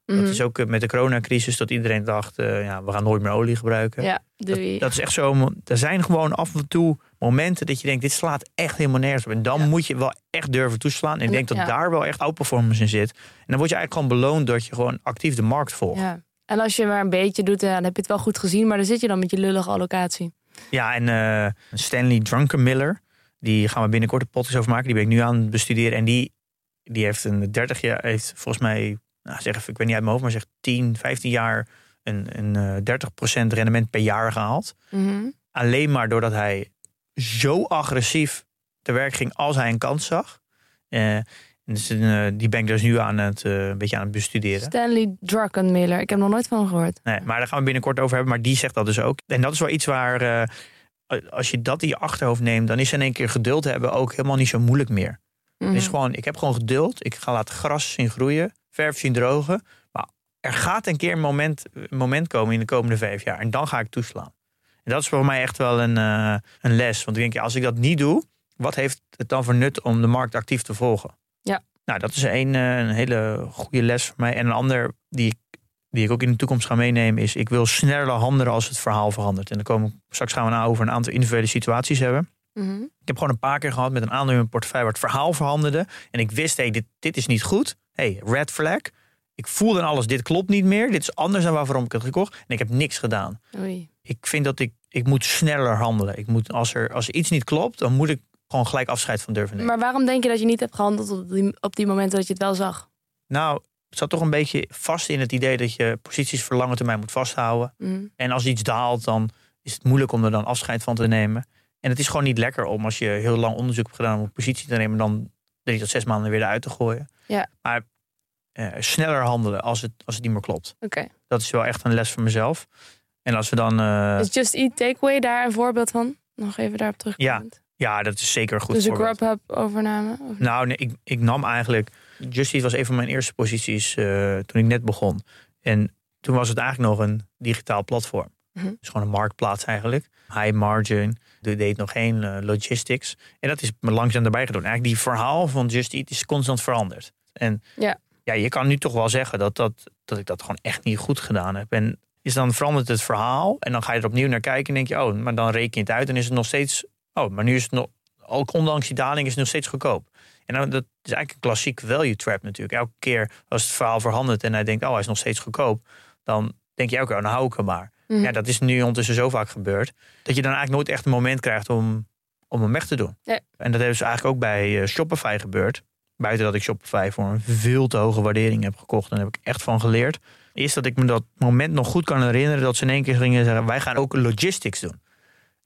Mhm. Dat is ook eh, met de coronacrisis dat iedereen dacht, eh, ja, we gaan nooit meer olie gebruiken. Ja, dat, dat is echt zo. Er zijn gewoon af en toe momenten dat je denkt, dit slaat echt helemaal nergens op. En dan Ja. moet je wel echt durven toeslaan. En ik En- denk dat ja. daar wel echt outperformance in zit. En dan word je eigenlijk gewoon beloond dat je gewoon actief de markt volgt. Ja, ja. En als je maar een beetje doet, ja, dan heb je het wel goed gezien. Maar dan zit je dan met je lullige allocatie. en eh, Stanley Drunkenmiller, die gaan we binnenkort een podcast over maken. Die ben ik nu aan het bestuderen. En die, die heeft een 30 jaar, heeft volgens mij, nou zeg even, ik weet niet uit mijn hoofd, maar zegt 10, 15 jaar een, een eh, 30% rendement per jaar gehaald. Mhm. alleen maar doordat hij zo agressief te werk ging als hij een kans zag. Eh, en dus, eh, die ben ik dus nu aan het, eh, een beetje aan het bestuderen. Stanley Druckenmiller. Ik heb nog nooit van hem gehoord. Nee, maar daar gaan we binnenkort over hebben. Maar die zegt dat dus ook. En dat is wel iets waar, eh, als je dat in je achterhoofd neemt, dan is in één keer geduld hebben ook helemaal niet zo moeilijk meer. Mhm. Het is gewoon, ik heb gewoon geduld. Ik ga laten gras zien groeien, verf zien drogen. Maar er gaat een keer een moment, een moment komen in de komende vijf jaar. En dan ga ik toeslaan. En dat is voor mij echt wel een, eh, een les. Want ik denk, ja, als ik dat niet doe, wat heeft het dan voor nut om de markt actief te volgen? Ja. Nou, dat is een, eh, een hele goede les voor mij. En een ander die ik, die ik ook in de toekomst ga meenemen is... ik wil sneller handelen als het verhaal verandert. En dan komen, straks gaan we nou over een aantal individuele situaties hebben. Mhm. Ik heb gewoon een paar keer gehad met een aandeel in mijn portefeuille waar het verhaal veranderde. En ik wist, hey, dit, dit is niet goed. Hey, red flag. Ik voelde aan alles, dit klopt niet meer. Dit is anders dan waarom ik het gekocht. En ik heb niks gedaan. Oei. Ik vind dat ik, ik moet sneller handelen. Ik moet, als, er, als er iets niet klopt, dan moet ik gewoon gelijk afscheid van durven nemen. Maar waarom denk je dat je niet hebt gehandeld op die, op die momenten dat je het wel zag? Nou, het zat toch een beetje vast in het idee dat je posities voor lange termijn moet vasthouden. Mhm. En als iets daalt, dan is het moeilijk om er dan afscheid van te nemen. En het is gewoon niet lekker om als je heel lang onderzoek hebt gedaan om een positie te nemen, dan drie tot zes maanden weer eruit te gooien. Ja. Maar eh, sneller handelen als het, als het niet meer klopt. Oké. Dat is wel echt een les voor mezelf. En als we dan. eh, Is Just Eat Takeaway daar een voorbeeld van? Nog even daarop terug. Ja, ja, dat is zeker een goed Dus voorbeeld. Grubhub overname? Of- Nou, nee, ik, ik nam eigenlijk. Just Eat was een van mijn eerste posities eh, toen ik net begon. En toen was het eigenlijk nog een digitaal platform. Mhm. Dus gewoon een marktplaats eigenlijk. High margin. Deed nog geen eh, logistics. En dat is me langzaam erbij gedaan. Eigenlijk die verhaal van Just Eat is constant veranderd. En Ja. ja, je kan nu toch wel zeggen dat, dat, dat ik dat gewoon echt niet goed gedaan heb. En is dan verandert het verhaal. En dan ga je er opnieuw naar kijken. En denk je, oh, maar dan reken je het uit. En is het nog steeds. Oh, maar nu is het nog. Ook ondanks die daling is het nog steeds goedkoop. En dan, dat is eigenlijk een klassiek value trap natuurlijk. Elke keer als het verhaal verandert en hij denkt, oh, hij is nog steeds goedkoop. Dan denk je ook, oh, dan hou ik hem maar. Mhm. Ja, dat is nu ondertussen zo vaak gebeurd. Dat je dan eigenlijk nooit echt een moment krijgt om, om hem weg te doen. Nee. En dat heeft dus eigenlijk ook bij eh, Shopify gebeurd. Buiten dat ik Shopify voor een veel te hoge waardering heb gekocht. En daar heb ik echt van geleerd. Is dat ik me dat moment nog goed kan herinneren. Dat ze in één keer gingen zeggen, wij gaan ook logistics doen.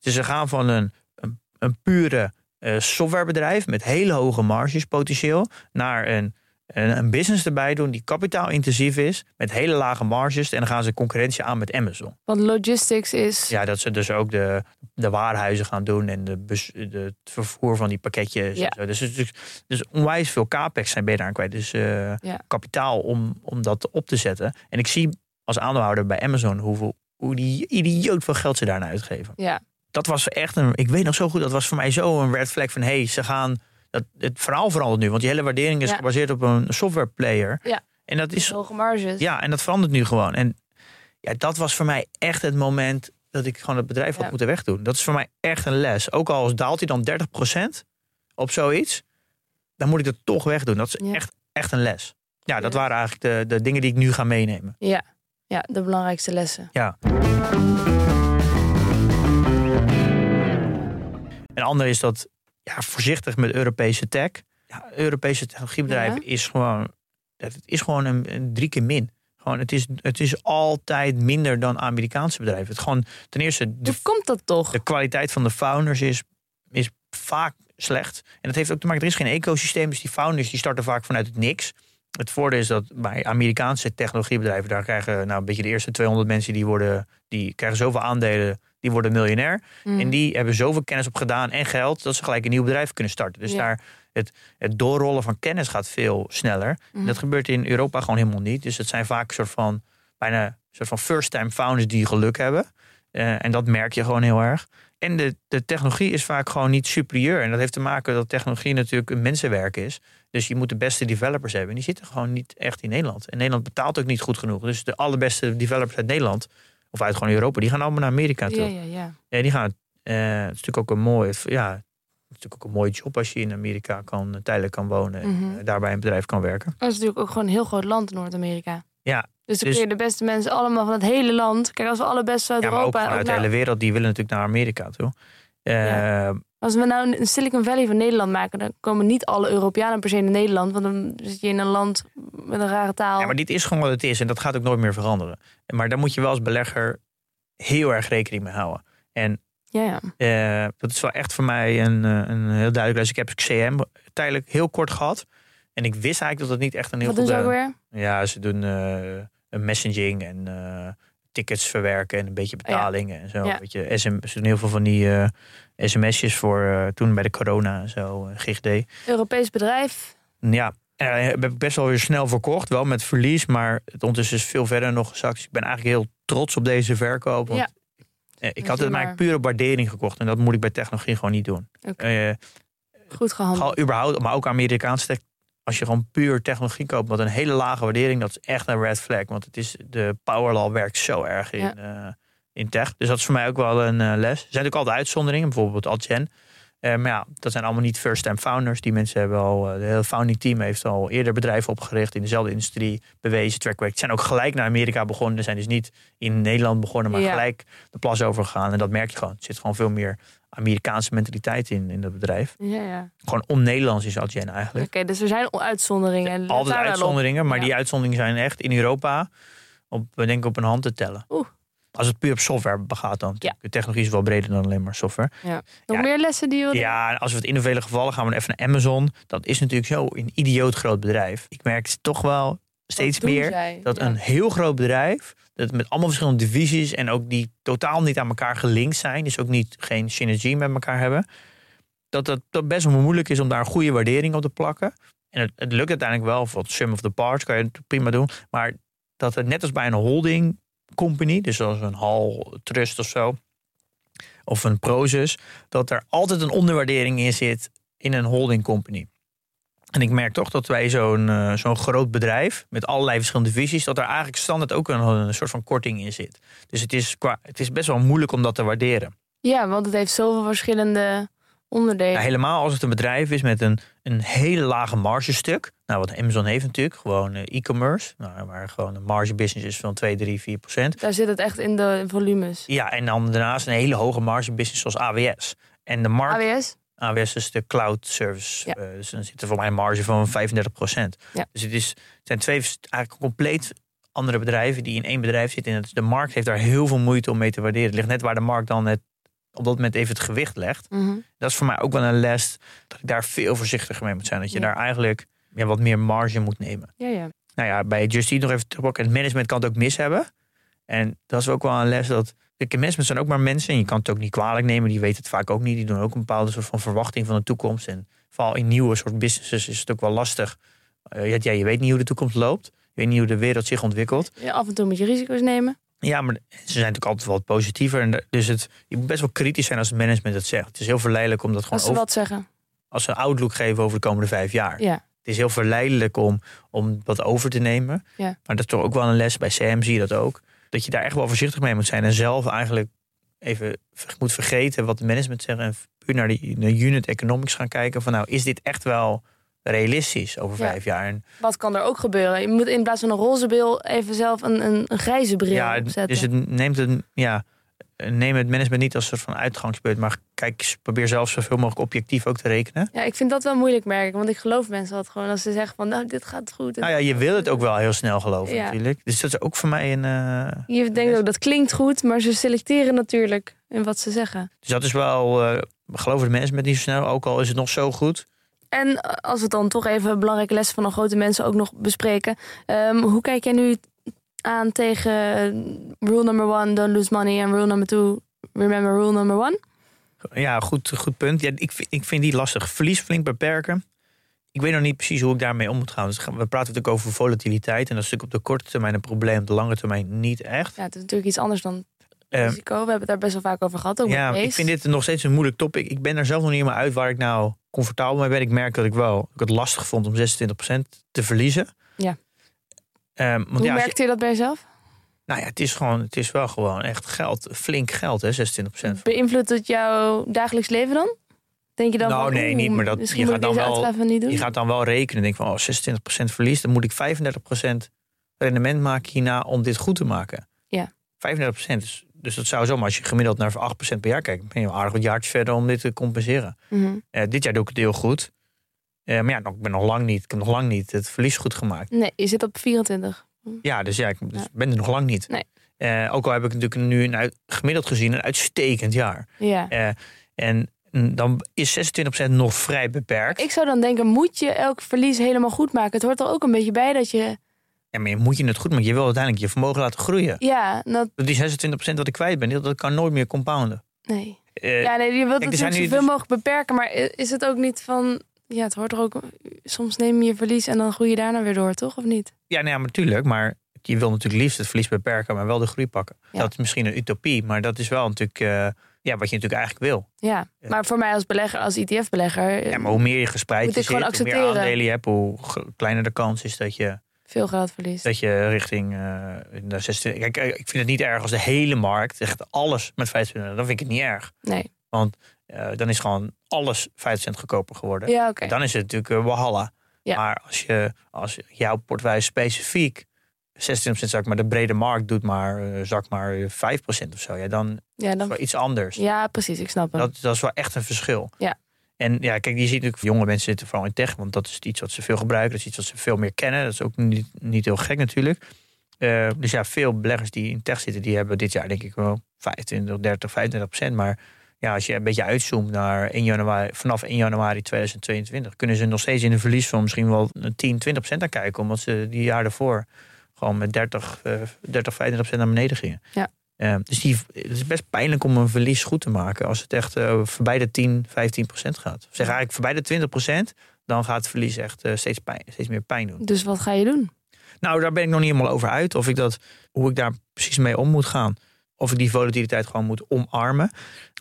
Dus ze gaan van een, een, een pure softwarebedrijf met hele hoge marges potentieel. Naar een, een, een business erbij doen die kapitaalintensief is. Met hele lage marges. En dan gaan ze concurrentie aan met Amazon. Want logistics is... Ja, dat ze dus ook de, de waarhuizen gaan doen en de, bus, de, het vervoer van die pakketjes. Ja. En zo. Dus, dus, dus onwijs veel capex zijn ben je daar aan kwijt. Dus eh, Ja. kapitaal om, om dat op te zetten. En ik zie als aandeelhouder bij Amazon hoeveel, hoe die idioot veel geld ze daarna uitgeven. Ja. Dat was echt een, ik weet nog zo goed, dat was voor mij zo een red flag van hé, hey, ze gaan, dat, het verhaal verandert nu. Want die hele waardering is Ja. gebaseerd op een software player. Ja. En dat is Hoge marges. ja, en dat verandert nu gewoon. En ja, dat was voor mij echt het moment dat ik gewoon het bedrijf had Ja. moeten wegdoen. Dat is voor mij echt een les. Ook al daalt hij dan 30% op zoiets, dan moet ik dat toch wegdoen. Dat is Ja. echt, echt een les. Ja, dat waren eigenlijk de, de dingen die ik nu ga meenemen. Ja. Ja, de belangrijkste lessen. Ja. Een andere is dat ja, voorzichtig met Europese tech. Ja, Europese technologiebedrijven is gewoon, het is gewoon een, een drie keer min. Gewoon, het, is, het is altijd minder dan Amerikaanse bedrijven. Het gewoon, ten eerste, de, Hoe komt dat toch? de kwaliteit van de founders is, is vaak slecht. En dat heeft ook te maken, er is geen ecosysteem. Dus die founders die starten vaak vanuit het niks. Het voordeel is dat bij Amerikaanse technologiebedrijven, daar krijgen nou een beetje de eerste 200 mensen die worden, die krijgen zoveel aandelen, die worden miljonair. En die hebben zoveel kennis op gedaan en geld dat ze gelijk een nieuw bedrijf kunnen starten. Dus Ja. daar het, het doorrollen van kennis gaat veel sneller. Mhm. Dat gebeurt in Europa gewoon helemaal niet. Dus het zijn vaak een soort van bijna een soort van first time founders die geluk hebben. Eh, en dat merk je gewoon heel erg. En de, de technologie is vaak gewoon niet superieur. En dat heeft te maken dat technologie natuurlijk een mensenwerk is. Dus je moet de beste developers hebben. En die zitten gewoon niet echt in Nederland. En Nederland betaalt ook niet goed genoeg. Dus de allerbeste developers uit Nederland, of uit gewoon Europa, die gaan allemaal naar Amerika toe. Ja, ja, ja. Ja, die gaan. eh, het is natuurlijk ook een mooi, ja, het is natuurlijk ook een mooie job als je in Amerika kan, eh, tijdelijk kan wonen en Mhm. eh, daar bij een bedrijf kan werken. Dat is natuurlijk ook gewoon een heel groot land, Noord-Amerika. Ja, Dus dan Dus- kun je de beste mensen allemaal van het hele land. Kijk, als we alle beste uit ja maar ook Europa. vanuit de hele wereld, die willen natuurlijk naar Amerika toe. Ja. Als we nou een Silicon Valley van Nederland maken, dan komen niet alle Europeanen per se in Nederland. Want dan zit je in een land met een rare taal. Ja, maar dit is gewoon wat het is en dat gaat ook nooit meer veranderen. Maar daar moet je wel als belegger heel erg rekening mee houden. En ja, ja. eh, dat is wel echt voor mij een, eh, een heel duidelijk les. Ik heb CM tijdelijk heel kort gehad. En ik wist eigenlijk dat het niet echt een heel Wat doen goed... ze ook eh, weer? Ja, ze doen eh, een messaging en eh, tickets verwerken en een beetje betalingen en zo. Ja. Weet je, SM, heel veel van die eh, sms'jes voor eh, toen bij de corona en zo, eh, GGD. Europees bedrijf. Ja, eh, heb ik best wel weer snel verkocht, wel met verlies, maar het ondertussen is veel verder nog gezakt. Dus ik ben eigenlijk heel trots op deze verkoop. Want Ja. ik Dat had het maar- eigenlijk puur op waardering gekocht en dat moet ik bij technologie gewoon niet doen. Eh, Goed gehandeld. Überhaupt, maar ook Amerikaanse. Als je gewoon puur technologie koopt met een hele lage waardering, dat is echt een red flag. Want het is, de power law werkt zo erg in, eh, in tech. Dus dat is voor mij ook wel een eh, les. Er zijn natuurlijk altijd uitzonderingen, bijvoorbeeld Adyen. Eh, maar ja, dat zijn allemaal niet first-time founders. Die mensen hebben al, eh, de hele founding team heeft al eerder bedrijven opgericht in dezelfde industrie, bewezen, track record. Ze zijn ook gelijk naar Amerika begonnen. Ze zijn dus niet in Nederland begonnen, maar Ja. gelijk de plas overgegaan. En dat merk je gewoon. Er zit gewoon veel meer Amerikaanse mentaliteit in, in dat bedrijf. Ja, ja. Gewoon on-Nederlands is Adyen eigenlijk. Oké, dus er zijn uitzonderingen. Altijd uitzonderingen, maar die uitzonderingen zijn echt in Europa op, we denken op een hand te tellen. Oeh. Als het puur op software begaat dan. De technologie is wel breder dan alleen maar software. Ja. Nog Ja. meer lessen die je Ja, als we het individuele gevallen gaan we even naar Amazon. Dat is natuurlijk zo een idioot groot bedrijf. Ik merk toch wel steeds meer zij? dat Ja. een heel groot bedrijf, dat met allemaal verschillende divisies en ook die totaal niet aan elkaar gelinkt zijn, dus ook niet geen synergie met elkaar hebben, dat het dat best wel moeilijk is om daar een goede waardering op te plakken. En het, het lukt uiteindelijk wel, voor het sum of the parts kan je het prima doen, maar dat het net als bij een holding company, dus zoals een Hal Trust of zo, of een Prozus, dat er altijd een onderwaardering in zit in een holding company. En ik merk toch dat wij zo'n eh, zo'n groot bedrijf met allerlei verschillende visies, dat er eigenlijk standaard ook een, een soort van korting in zit. Dus het is, qua, het is best wel moeilijk om dat te waarderen. Ja, want het heeft zoveel verschillende onderdelen. Helemaal als het een bedrijf is met een, een hele lage margestuk. Nou, wat Amazon heeft natuurlijk, gewoon eh, e-commerce. Nou, waar gewoon een marge business is van 2, 3, 4 procent. Daar zit het echt in de volumes. Ja, en dan daarnaast een hele hoge marge business zoals AWS. En de markt, AWS? AWS is de cloud service. Ja. eh, dus dan zit er voor mij een marge van 35 procent. Ja. Dus het, is, het zijn twee eigenlijk compleet andere bedrijven die in één bedrijf zitten. En de markt heeft daar heel veel moeite om mee te waarderen. Het ligt net waar de markt dan het, op dat moment even het gewicht legt. Mhm. Dat is voor mij ook wel een les dat ik daar veel voorzichtiger mee moet zijn. Dat je Ja. daar eigenlijk ja, wat meer marge moet nemen. Ja, ja. Nou ja, bij Just Eat nog even terug. Het management kan het ook mis hebben. En dat is ook wel een les dat... Kijk, management zijn ook maar mensen. En je kan het ook niet kwalijk nemen. Die weten het vaak ook niet. Die doen ook een bepaalde soort van verwachting van de toekomst. En vooral in nieuwe soort businesses is het ook wel lastig. Eh, ja, je weet niet hoe de toekomst loopt. Je weet niet hoe de wereld zich ontwikkelt. Ja, Af en toe moet je risico's nemen. Ja, maar ze zijn natuurlijk altijd wat positiever. En de- dus het, je moet best wel kritisch zijn als het management het zegt. Het is heel verleidelijk om dat gewoon Als ze over, wat zeggen. als ze een outlook geven over de komende vijf jaar. Ja. Het is heel verleidelijk om, om wat over te nemen. Ja. Maar dat is toch ook wel een les. Bij CM zie je dat ook. Dat je daar echt wel voorzichtig mee moet zijn. En zelf eigenlijk even moet vergeten wat de management zeggen. En puur naar die naar unit economics gaan kijken. Van nou, is dit echt wel realistisch over Ja. vijf jaar? En Wat kan er ook gebeuren? Je moet in plaats van een roze bril even zelf een, een, een grijze bril ja, opzetten. dus het neemt het, ja, neem het management niet als een soort van uitgangspunt. Maar kijk, probeer zelf zoveel mogelijk objectief ook te rekenen. Ja, ik vind dat wel moeilijk merken. Want ik geloof mensen altijd gewoon als ze zeggen van nou, dit gaat goed. Nou ja, je wil het ook wel heel snel geloven Ja. natuurlijk. Dus dat is ook voor mij een... eh, Je denkt ook dat klinkt goed, maar ze selecteren natuurlijk in wat ze zeggen. Dus dat is wel, geloven de mensen met niet zo snel, ook al is het nog zo goed. En eh, als we dan toch even belangrijke lessen van de grote mensen ook nog bespreken. ehm, hoe kijk jij nu aan tegen eh, rule number one, don't lose money. En rule number two, remember rule number one? Ja, goed, goed punt. Ja, ik, vind, ik vind die lastig. Verlies flink beperken. Ik weet nog niet precies hoe ik daarmee om moet gaan. Dus we praten natuurlijk over volatiliteit. En dat is natuurlijk op de korte termijn een probleem, op de lange termijn niet echt. Ja, het is natuurlijk iets anders dan Risico, we hebben het daar best wel vaak over gehad. Ook ja, ik vind dit nog steeds een moeilijk topic. Ik ben er zelf nog niet helemaal uit waar ik nou comfortabel mee ben. Ik merk dat ik wel ik het lastig vond om 26% te verliezen. Ja. Ehm, want Hoe ja, je- merkte je dat bij jezelf? nou ja, het is gewoon, het is wel gewoon echt geld, flink geld, hè, 26%. Beïnvloedt het jouw dagelijks leven dan? Denk je dan Nou, van, nee, niet, maar dat- je gaat dan wel- niet doen? Je gaat dan wel rekenen. Denk van, oh, 26% verlies, dan moet ik 35% rendement maken hierna om dit goed te maken. Ja. 35%. Dus, dus dat zou zomaar, als je gemiddeld naar 8% per jaar kijkt, ben je aardig wat jaartjes verder om dit te compenseren. Mhm. Eh, dit jaar doe ik het heel goed. Eh, maar ja, nog- ik ben nog lang niet. Ik heb nog lang niet het verlies goed gemaakt. Nee, je zit op 24. Ja, dus ja, ik dus Ja. ben er nog lang niet. Nee. Eh, ook al heb ik natuurlijk nu een uit- gemiddeld gezien een uitstekend jaar. Ja. En dan is 26% nog vrij beperkt. Ik zou dan denken, moet je elk verlies helemaal goed maken? Het hoort er ook een beetje bij dat je... Ja, maar je moet je het goed maken. Je wil uiteindelijk je vermogen laten groeien. Ja, dat, Die 26% wat ik kwijt ben, dat kan nooit meer compounden. nee. Eh, Ja, nee, je wilt zijn natuurlijk zoveel dus- mogelijk beperken. Maar is het ook niet van... Ja, het hoort er ook... Soms neem je je verlies en dan groei je daarna weer door, toch? Of niet? Ja, nou ja, maar natuurlijk. Maar je wil natuurlijk liefst het verlies beperken, maar wel de groei pakken. Ja. Dat is misschien een utopie, maar dat is wel natuurlijk eh, ja, wat je natuurlijk eigenlijk wil. Ja. Ja. Maar voor mij als belegger, als ETF-belegger... Ja, maar hoe meer je gespreid je zit, hoe meer aandelen je hebt, hoe kleiner de kans is dat je, Veel geld verliest. dat je richting eh, de 26... Kijk, eh, ik vind het niet erg als de hele markt, echt alles met 25%, dan vind ik het niet erg. Nee. Eh, dan is gewoon alles 5 cent goedkoper geworden. Ja, oké. Dan is het natuurlijk uh. Ja. Maar als, je, als jouw portefeuille specifiek 26% zak, maar de brede markt doet maar, zak maar 5% of zo. Ja, dan Ja, is dan... wel iets anders. ja, precies. Ik snap hem. Dat, dat is wel echt een verschil. Ja. En ja, kijk, je ziet natuurlijk jonge mensen zitten vooral in tech, want dat is iets wat ze veel gebruiken. Dat is iets wat ze veel meer kennen. Dat is ook niet, niet heel gek natuurlijk. Eh, dus ja, veel beleggers die in tech zitten, die hebben dit jaar denk ik wel 25, 30, 25 procent. Maar ja, als je een beetje uitzoomt naar 1 januari, vanaf 1 januari 2022, kunnen ze nog steeds in een verlies van misschien wel 10, 20 procent aan kijken. Omdat ze die jaar daarvoor gewoon met 30, eh 30 25 procent naar beneden gingen. Ja. Eh, dus die, het is best pijnlijk om een verlies goed te maken als het echt eh, voorbij de 10, 15 procent gaat. Of zeg eigenlijk voorbij de 20 procent, dan gaat het verlies echt eh, steeds, pijn, steeds meer pijn doen. Dus wat ga je doen? Nou, daar ben ik nog niet helemaal over uit. Of ik dat, hoe ik daar precies mee om moet gaan. Of ik die volatiliteit gewoon moet omarmen.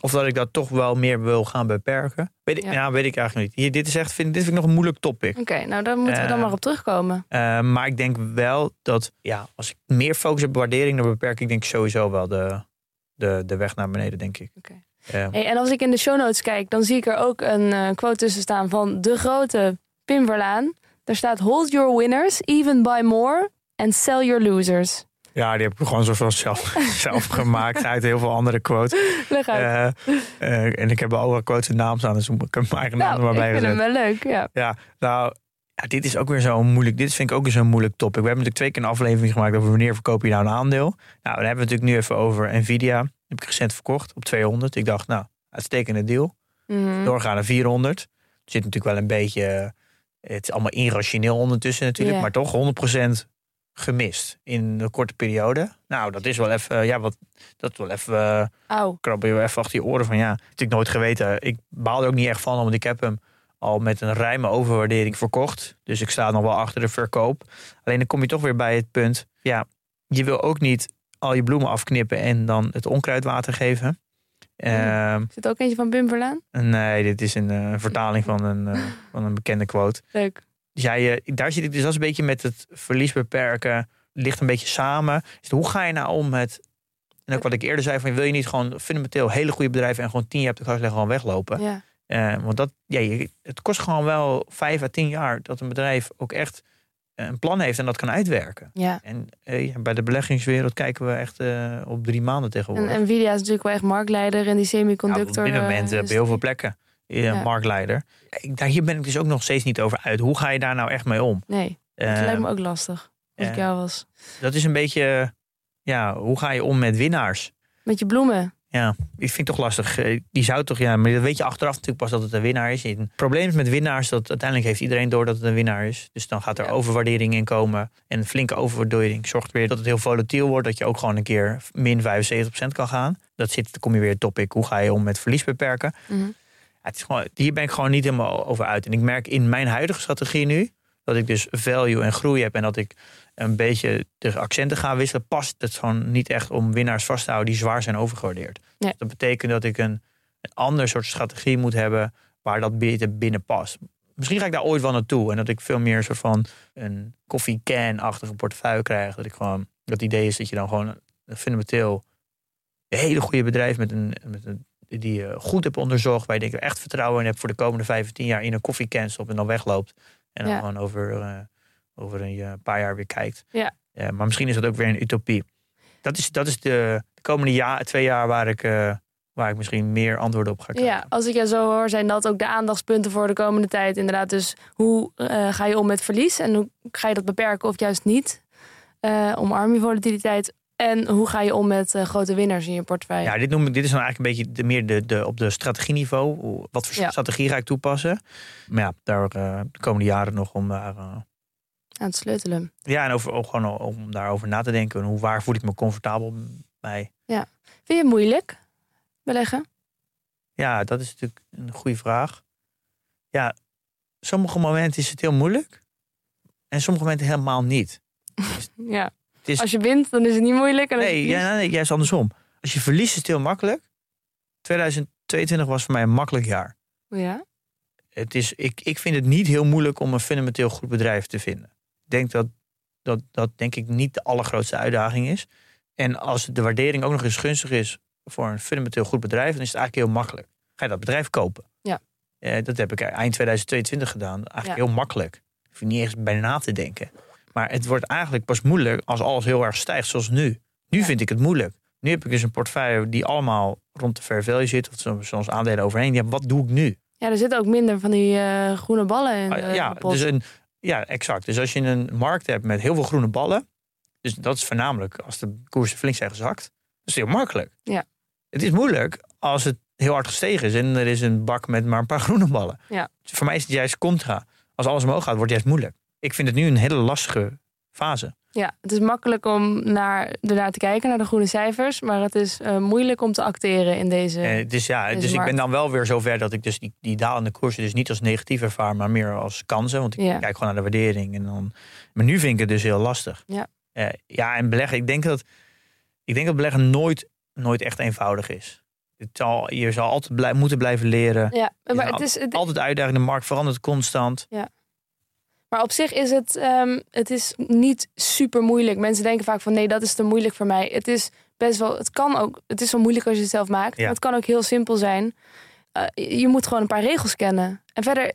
Of dat ik dat toch wel meer wil gaan beperken. Weet ik, Ja. ja. weet ik eigenlijk niet. Hier, dit, is echt, vind, dit vind ik nog een moeilijk topic. Oké, nou daar moeten we dan Eh, maar op terugkomen. Eh, maar ik denk wel dat, ja, als ik meer focus op waardering, dan beperk ik denk ik sowieso wel de, de, de weg naar beneden, denk ik. Oké. Hey, en als ik in de show notes kijk, dan zie ik er ook een eh, quote tussen staan van de grote Pim Verlaan. Daar staat: Hold your winners, even buy more, and sell your losers. Ja, die heb ik gewoon zo zelf, zelf gemaakt uit heel veel andere quotes. Leg uit. Eh, eh, en ik heb al wel quotes en naam staan, dus ik heb mijn eigen naam er maar ik bij vind gezet. hem wel leuk, ja. Ja, nou, ja, dit is ook weer zo'n moeilijk. Dit vind ik ook weer zo'n moeilijk topic. We hebben natuurlijk twee keer een aflevering gemaakt over wanneer verkoop je nou een aandeel. Nou, dan hebben we het natuurlijk nu even over Nvidia. heb ik recent verkocht op 200. Ik dacht, nou, uitstekende deal. Mhm. Doorgaan naar 400. Er zit natuurlijk wel een beetje, eh, het is allemaal irrationeel ondertussen natuurlijk, maar toch 100% gemist in een korte periode. Nou, dat is wel even, ja, wat, dat is wel even. krabben je wel even achter je oren van ja, natuurlijk nooit geweten. Ik baal er ook niet echt van, want ik heb hem al met een ruime overwaardering verkocht. Dus ik sta nog wel achter de verkoop. Alleen dan kom je toch weer bij het punt, ja, je wil ook niet al je bloemen afknippen en dan het onkruidwater geven. Ehm, Zit ook eentje van Pim Verlaan? nee, dit is een eh, vertaling van een, eh, van een bekende quote. Leuk. Dus jij, daar zit ik dus als een beetje met het verlies beperken. Ligt een beetje samen. Dus hoe ga je nou om met. En ook wat ik eerder zei: van, wil je niet gewoon fundamenteel hele goede bedrijven en gewoon tien jaar op de gas leggen, gewoon weglopen? Ja. Eh, want dat, ja, het kost gewoon wel vijf à tien jaar dat een bedrijf ook echt eh, een plan heeft en dat kan uitwerken. ja. En eh, ja, bij de beleggingswereld kijken we echt op drie maanden tegenwoordig. En Nvidia is natuurlijk wel echt marktleider in die Ja, semiconductor. op dit moment op heel veel plekken. Eh, Ja. Marktleider. Ik, daar, hier ben ik dus ook nog steeds niet over uit. Hoe ga je daar nou echt mee om? Nee, dat Eh, lijkt me ook lastig. Als ik ja. jou was. Dat is een beetje, ja, hoe ga je om met winnaars? Met je bloemen. Ja, ik vind het toch lastig. Eh, Die zou toch, ja, maar dat weet je achteraf natuurlijk pas dat het een winnaar is. Het probleem is met winnaars dat uiteindelijk heeft iedereen door dat het een winnaar is. Dus dan gaat er Ja. overwaardering in komen. En een flinke overwaardering zorgt weer dat het heel volatiel wordt. Dat je ook gewoon een keer min 75% kan gaan. Dat zit, dan kom je weer het topic, hoe ga je om met verlies beperken? Mhm. Het is gewoon, hier ben ik gewoon niet helemaal over uit. En ik merk in mijn huidige strategie nu, dat ik dus value en groei heb en dat ik een beetje de accenten ga wisselen, past het gewoon niet echt om winnaars vast te houden die zwaar zijn overgewaardeerd. Nee. Dat betekent dat ik een, een ander soort strategie moet hebben waar dat beter binnen past. Misschien ga ik daar ooit wel naartoe en dat ik veel meer een soort van een koffiecan-achtige portefeuille krijg. Dat ik gewoon, dat idee is dat je dan gewoon fundamenteel een hele goede bedrijf met een, met een die je goed hebt onderzocht, waar je denk ik echt vertrouwen in hebt voor de komende 15 jaar in een koffiecan stopt en dan wegloopt. En dan Ja. gewoon over, eh, over een eh, paar jaar weer kijkt. Ja. Eh, maar misschien is dat ook weer een utopie. Dat is, dat is de, de komende jaar, twee jaar waar ik, eh, waar ik misschien meer antwoorden op ga krijgen. Ja, als ik je zo hoor, zijn dat ook de aandachtspunten voor de komende tijd. Inderdaad, dus hoe eh, ga je om met verlies en hoe ga je dat beperken of juist niet? Eh omarm je volatiliteit en hoe ga je om met eh, grote winnaars in je portefeuille? Ja, dit, noem ik, dit is dan eigenlijk een beetje de, meer de, de, op de strategieniveau. Wat voor Ja. strategie ga ik toepassen? Maar ja, daar eh, de komende jaren nog om daar, eh, Aan het sleutelen. ja, en over, ook gewoon om daarover na te denken. En hoe, waar voel ik me comfortabel bij? Vind je het moeilijk beleggen? Ja, dat is natuurlijk een goede vraag. Ja, sommige momenten is het heel moeilijk. En sommige momenten helemaal niet. Ja. Is, Als je wint, dan is het niet moeilijk. En nee, ja, nee, juist andersom. Als je verliest is het heel makkelijk. 2022 was voor mij een makkelijk jaar. ja. Het is, ik, ik vind het niet heel moeilijk om een fundamenteel goed bedrijf te vinden. Ik denk dat dat, dat denk ik niet de allergrootste uitdaging is. En als de waardering ook nog eens gunstig is voor een fundamenteel goed bedrijf, dan is het eigenlijk heel makkelijk. Ga je dat bedrijf kopen? Ja. Eh, dat heb ik eind 2022 gedaan. Eigenlijk Ja. heel makkelijk. Ik hoef niet eens bij na te denken. Maar het wordt eigenlijk pas moeilijk als alles heel erg stijgt, zoals nu. Nu Ja. vind ik het moeilijk. Nu heb ik dus een portefeuille die allemaal rond de fair value zit, of soms, aandelen overheen. Ja, wat doe ik nu? ja, er zitten ook minder van die eh, groene ballen in Ah, ja, de pot. dus een, ja, exact. Dus als je een markt hebt met heel veel groene ballen, dus dat is voornamelijk als de koersen flink zijn gezakt, dat is heel makkelijk. Ja. Het is moeilijk als het heel hard gestegen is en er is een bak met maar een paar groene ballen. Ja. Dus voor mij is het juist contra. Als alles omhoog gaat, wordt het juist moeilijk. Ik vind het nu een hele lastige fase. Ja, het is makkelijk om naar, ernaar te kijken, naar de groene cijfers. Maar het is eh, moeilijk om te acteren in deze... Eh, dus ja, deze dus ik ben dan wel weer zover dat ik dus die, die dalende koersen dus niet als negatief ervaar, maar meer als kansen. Want ik Ja. kijk gewoon naar de waardering. En dan, maar nu vind ik het dus heel lastig. Ja. Eh, ja, en beleggen, ik denk dat, ik denk dat beleggen nooit, nooit echt eenvoudig is. Het zal, je zal altijd blij, moeten blijven leren. ja, maar het is... Het, Altijd uitdaging, de markt verandert constant. Maar op zich is het, ehm, het is niet super moeilijk. Mensen denken vaak van nee, dat is te moeilijk voor mij. Het is best wel, het kan ook, het is wel moeilijk als je het zelf maakt. Ja. Maar het kan ook heel simpel zijn. Eh, je moet gewoon een paar regels kennen. En verder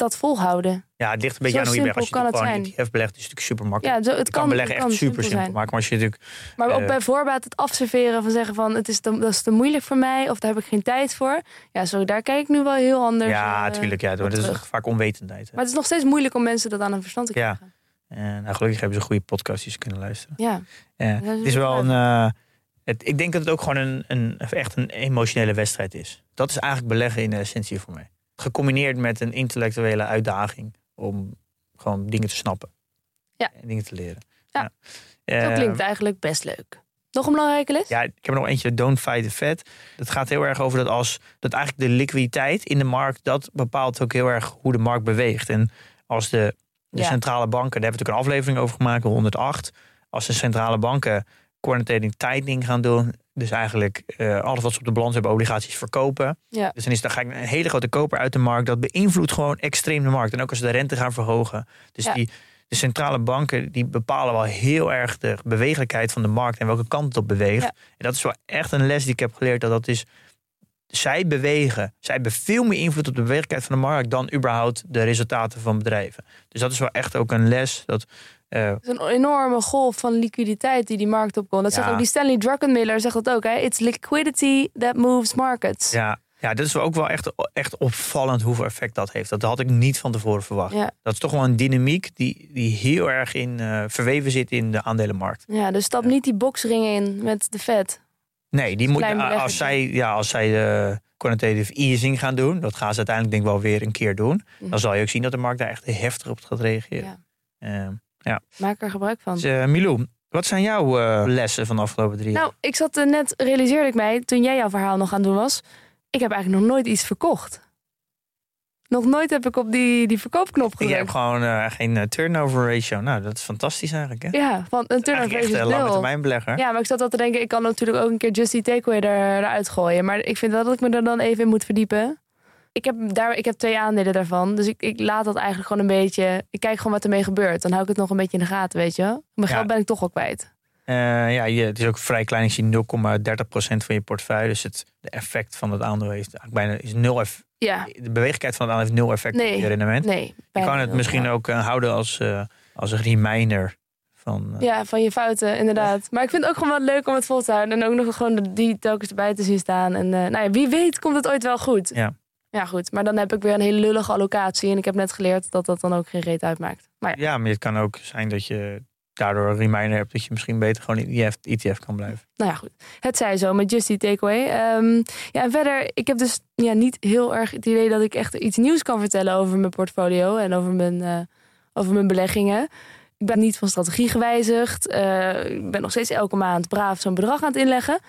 dat volhouden. Ja, het ligt een beetje Zo aan hoe je belegt. Als je kan het ETF belegt, is het natuurlijk super makkelijk. Ja, zo, het kan, kan, beleggen het echt kan super simpel maken. Maar als je natuurlijk Maar ook eh, bij voorbaat het afserveren van zeggen van het is te, dat is te moeilijk voor mij of daar heb ik geen tijd voor. Ja, sorry, daar kijk ik nu wel heel anders. ja, eh, natuurlijk. Ja, op dat is vaak onwetendheid. hè. Maar het is nog steeds moeilijk om mensen dat aan een verstand te Ja. krijgen. En nou, gelukkig hebben ze goede podcast die ze kunnen luisteren. Ja. Ja, Ja, het is wel wel een. eh, het, ik denk dat het ook gewoon een, een, echt een emotionele wedstrijd is. Dat is eigenlijk beleggen in de essentie voor mij. Gecombineerd met een intellectuele uitdaging om gewoon dingen te snappen. Ja. En dingen te leren. Ja. Zo Eh, klinkt eigenlijk best leuk. Nog een belangrijke les? ja, ik heb er nog eentje, Don't Fight the Fed. Dat gaat heel erg over dat als dat eigenlijk de liquiditeit in de markt, dat bepaalt ook heel erg hoe de markt beweegt. En als de, de Ja. centrale banken, daar hebben we natuurlijk een aflevering over gemaakt, 108. Als de centrale banken quantitative tightening gaan doen, dus eigenlijk eh, alles wat ze op de balans hebben, obligaties verkopen. Ja. Dus dan is dan ga ik een hele grote koper uit de markt. Dat beïnvloedt gewoon extreem de markt. En ook als ze de rente gaan verhogen. Dus Ja. die, de centrale banken die bepalen wel heel erg de bewegelijkheid van de markt en welke kant het op beweegt. Ja. En dat is wel echt een les die ik heb geleerd. Dat dat is, zij bewegen. Zij hebben veel meer invloed op de bewegelijkheid van de markt dan überhaupt de resultaten van bedrijven. Dus dat is wel echt ook een les. Dat, eh, Het is een enorme golf van liquiditeit die die markt opkomt. Dat zegt ook die Stanley Druckenmiller zegt dat ook. Hè? It's liquidity that moves markets. ja, ja, dat is ook wel echt, echt opvallend hoeveel effect dat heeft. Dat had ik niet van tevoren verwacht. Ja. Dat is toch wel een dynamiek die, die heel erg in, eh, verweven zit in de aandelenmarkt. Ja, dus stap niet die boxringen in met de Fed. Nee, die moet, als zij, ja, als zij eh, quantitative easing gaan doen, dat gaan ze uiteindelijk denk ik wel weer een keer doen. Mhm. Dan zal je ook zien dat de markt daar echt heftig op gaat reageren. Ja. Eh, Maak er gebruik van. dus, eh, Milou, wat zijn jouw eh, lessen van de afgelopen drie jaar? Nou, ik zat er net, realiseerde ik mij, toen jij jouw verhaal nog aan het doen was. Ik heb eigenlijk nog nooit iets verkocht. Nog nooit heb ik op die, die verkoopknop Je gedrukt. hebt gewoon geen turnover ratio. Nou, dat is fantastisch eigenlijk. Hè? Ja, van een turnover echt is een lange termijn belegger. Ja, maar ik zat al te denken, ik kan natuurlijk ook een keer Just Eat Takeaway er, eruit gooien. Maar ik vind wel dat ik me er dan even in moet verdiepen. Ik heb, daar, ik heb twee aandelen daarvan. Dus ik, ik laat dat eigenlijk gewoon een beetje... Ik kijk gewoon wat ermee gebeurt. Dan hou ik het nog een beetje in de gaten, weet je. Mijn Ja. geld ben ik toch al kwijt. Eh, ja, het is ook vrij klein. Ik zie 0,30% van je portefeuille. Dus het de effect van het aandeel heeft eigenlijk bijna is nul. eff- Ja, De beweeglijkheid van het aandeel heeft nul effect Nee. op je rendement. nee. je kan het misschien ook eh, houden als, eh, als een reminder van. Ja, van je fouten, inderdaad. Maar ik vind het ook gewoon wel leuk om het vol te houden. En ook nog gewoon die telkens erbij te zien staan. En nou ja, wie weet komt het ooit wel goed. Ja. Ja, goed. Maar dan heb ik weer een hele lullige allocatie. En ik heb net geleerd dat dat dan ook geen reet uitmaakt. Maar ja, Ja, maar het kan ook zijn dat je daardoor een reminder hebt dat je misschien beter gewoon in ETF, ETF kan blijven. nou ja, goed. Het zij zo met Just Eat Takeaway. Ehm, ja, en verder, ik heb dus ja, niet heel erg het idee dat ik echt iets nieuws kan vertellen over mijn portfolio en over mijn, eh, over mijn beleggingen. Ik ben niet van strategie gewijzigd. Eh, ik ben nog steeds elke maand braaf zo'n bedrag aan het inleggen.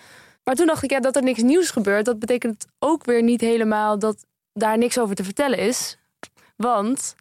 Maar toen dacht ik, ja, dat er niks nieuws gebeurt, dat betekent ook weer niet helemaal dat daar niks over te vertellen is. Want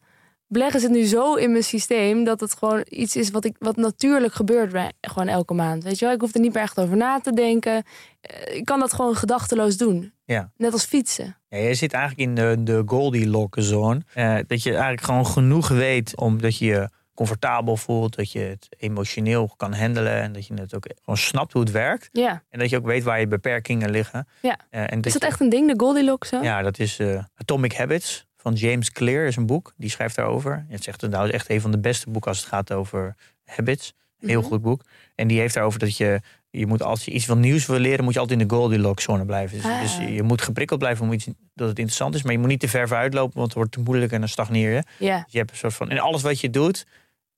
beleggen zit nu zo in mijn systeem dat het gewoon iets is wat, ik, wat natuurlijk gebeurt bij, gewoon elke maand. Weet je wel, ik hoef er niet meer echt over na te denken. Eh, Ik kan dat gewoon gedachteloos doen. Ja. Net als fietsen. Ja, je zit eigenlijk in de, de Goldilocks zone. Eh, dat je eigenlijk gewoon genoeg weet omdat je je comfortabel voelt. Dat je het emotioneel kan handelen. En dat je het ook gewoon snapt hoe het werkt. Ja. En dat je ook weet waar je beperkingen liggen. Ja. Eh, en Is dat je- echt een ding, de Goldilocks zo? Ja, dat is eh, Atomic Habits van James Clear. is een boek. Die schrijft daarover. Het zegt nou is echt een van de beste boeken als het gaat over habits. Heel Mhm. goed boek. En die heeft daarover dat je, je moet als je iets van nieuws wil leren, moet je altijd in de Goldilocks zone blijven. Dus, Ah. dus je moet geprikkeld blijven om iets dat het interessant is, maar je moet niet te ver vooruit lopen, want het wordt te moeilijk en dan stagneer je. Ja. Dus je hebt een soort van in alles wat je doet,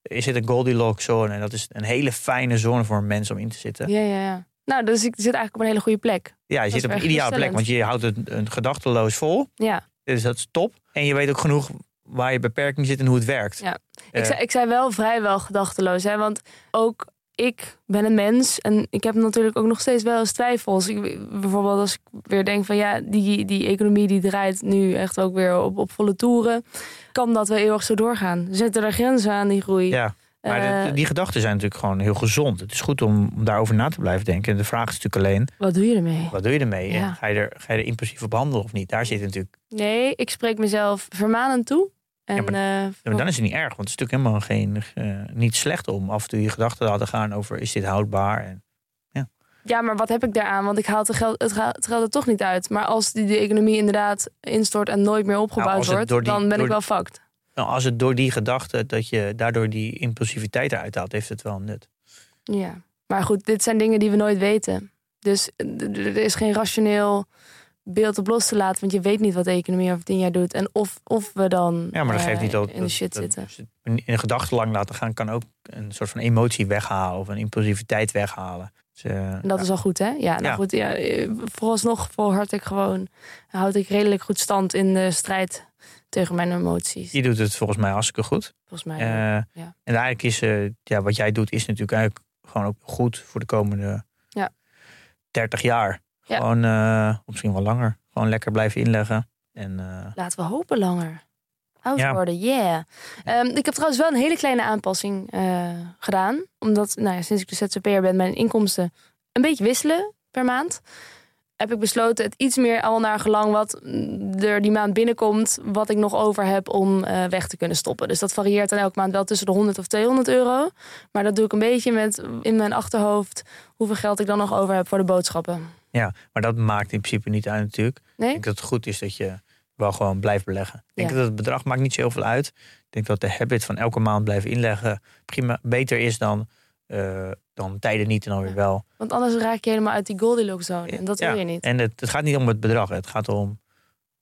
is het een Goldilocks zone en dat is een hele fijne zone voor een mens om in te zitten. Ja, ja, ja. Nou, dus ik zit eigenlijk op een hele goede plek. Ja, je Dat zit op een ideale plek, want je houdt het een gedachteloos vol. Ja. Dus dat is top. En je weet ook genoeg waar je beperking zit en hoe het werkt. Ja. Ik, Eh, zei, ik zei wel vrijwel gedachteloos, hè? want ook ik ben een mens en ik heb natuurlijk ook nog steeds wel eens twijfels. Ik, bijvoorbeeld als ik weer denk van ja, die, die economie die draait nu echt ook weer op, op volle toeren. Kan dat wel eeuwig zo doorgaan? Zitten er grenzen aan die groei? Ja, maar de- Eh, die gedachten zijn natuurlijk gewoon heel gezond. Het is goed om, om daarover na te blijven denken. En de vraag is natuurlijk alleen, Wat doe je ermee? wat doe je ermee? Ja. En ga je, er, ga je er impulsief op handelen of niet? Daar zit natuurlijk... Nee, ik spreek mezelf vermanend toe. En, Ja, eh, Ja, maar dan is het niet erg, want het is natuurlijk helemaal geen, eh, niet slecht om af en toe je gedachten te laten gaan over is dit houdbaar? En, Ja, maar wat heb ik daaraan? Want ik haal het geld, het, het geld er toch niet uit. Maar als die, de economie inderdaad instort en nooit meer Nou, opgebouwd het wordt, die- dan ben ik wel fucked. nou, als het door die gedachte dat je daardoor die impulsiviteit eruit haalt, heeft het wel een nut. Ja. Maar goed, dit zijn dingen die we nooit weten. Dus eh, er is geen rationeel beeld op los te laten. Want je weet niet wat de economie over tien jaar doet. En of, of we dan Ja, maar dat geeft niet dat, in de shit dat- zitten. in een gedachte lang laten gaan kan ook een soort van emotie weghalen of een impulsiviteit weghalen. Dus, eh, En dat is al goed, hè? Ja, nou Ja. goed. Ja, eh, vooralsnog volhard ik gewoon... houd ik redelijk goed stand in de strijd tegen mijn emoties. je doet het volgens mij hartstikke goed. Volgens mij. Eh, ja. En eigenlijk is ja, wat jij doet, is natuurlijk eigenlijk gewoon ook goed voor de komende Ja. 30 jaar. Ja. Gewoon, eh, misschien wel langer. Gewoon lekker blijven inleggen. En eh, Laten we hopen langer. Oud Ja. worden, yeah. Ehm, ik heb trouwens wel een hele kleine aanpassing eh, gedaan. Omdat nou ja, sinds ik de ZZP'er ben, mijn inkomsten een beetje wisselen per maand. Heb ik besloten het iets meer al naar gelang wat er die maand binnenkomt... wat ik nog over heb om weg te kunnen stoppen. Dus dat varieert dan elke maand wel tussen de 100 of 200 euro. Maar dat doe ik een beetje met in mijn achterhoofd... hoeveel geld ik dan nog over heb voor de boodschappen. Ja, maar dat maakt in principe niet uit natuurlijk. Ik denk dat het goed is dat je wel gewoon blijft beleggen. Ik denk Ja. dat het bedrag maakt niet zo heel veel uit. Ik denk dat de habit van elke maand blijven inleggen prima beter is dan, eh, dan tijden niet en dan weer Ja. wel. Want anders raak je helemaal uit die Goldilocks zone. En dat Ja, wil je niet. En het, het gaat niet om het bedrag, het gaat om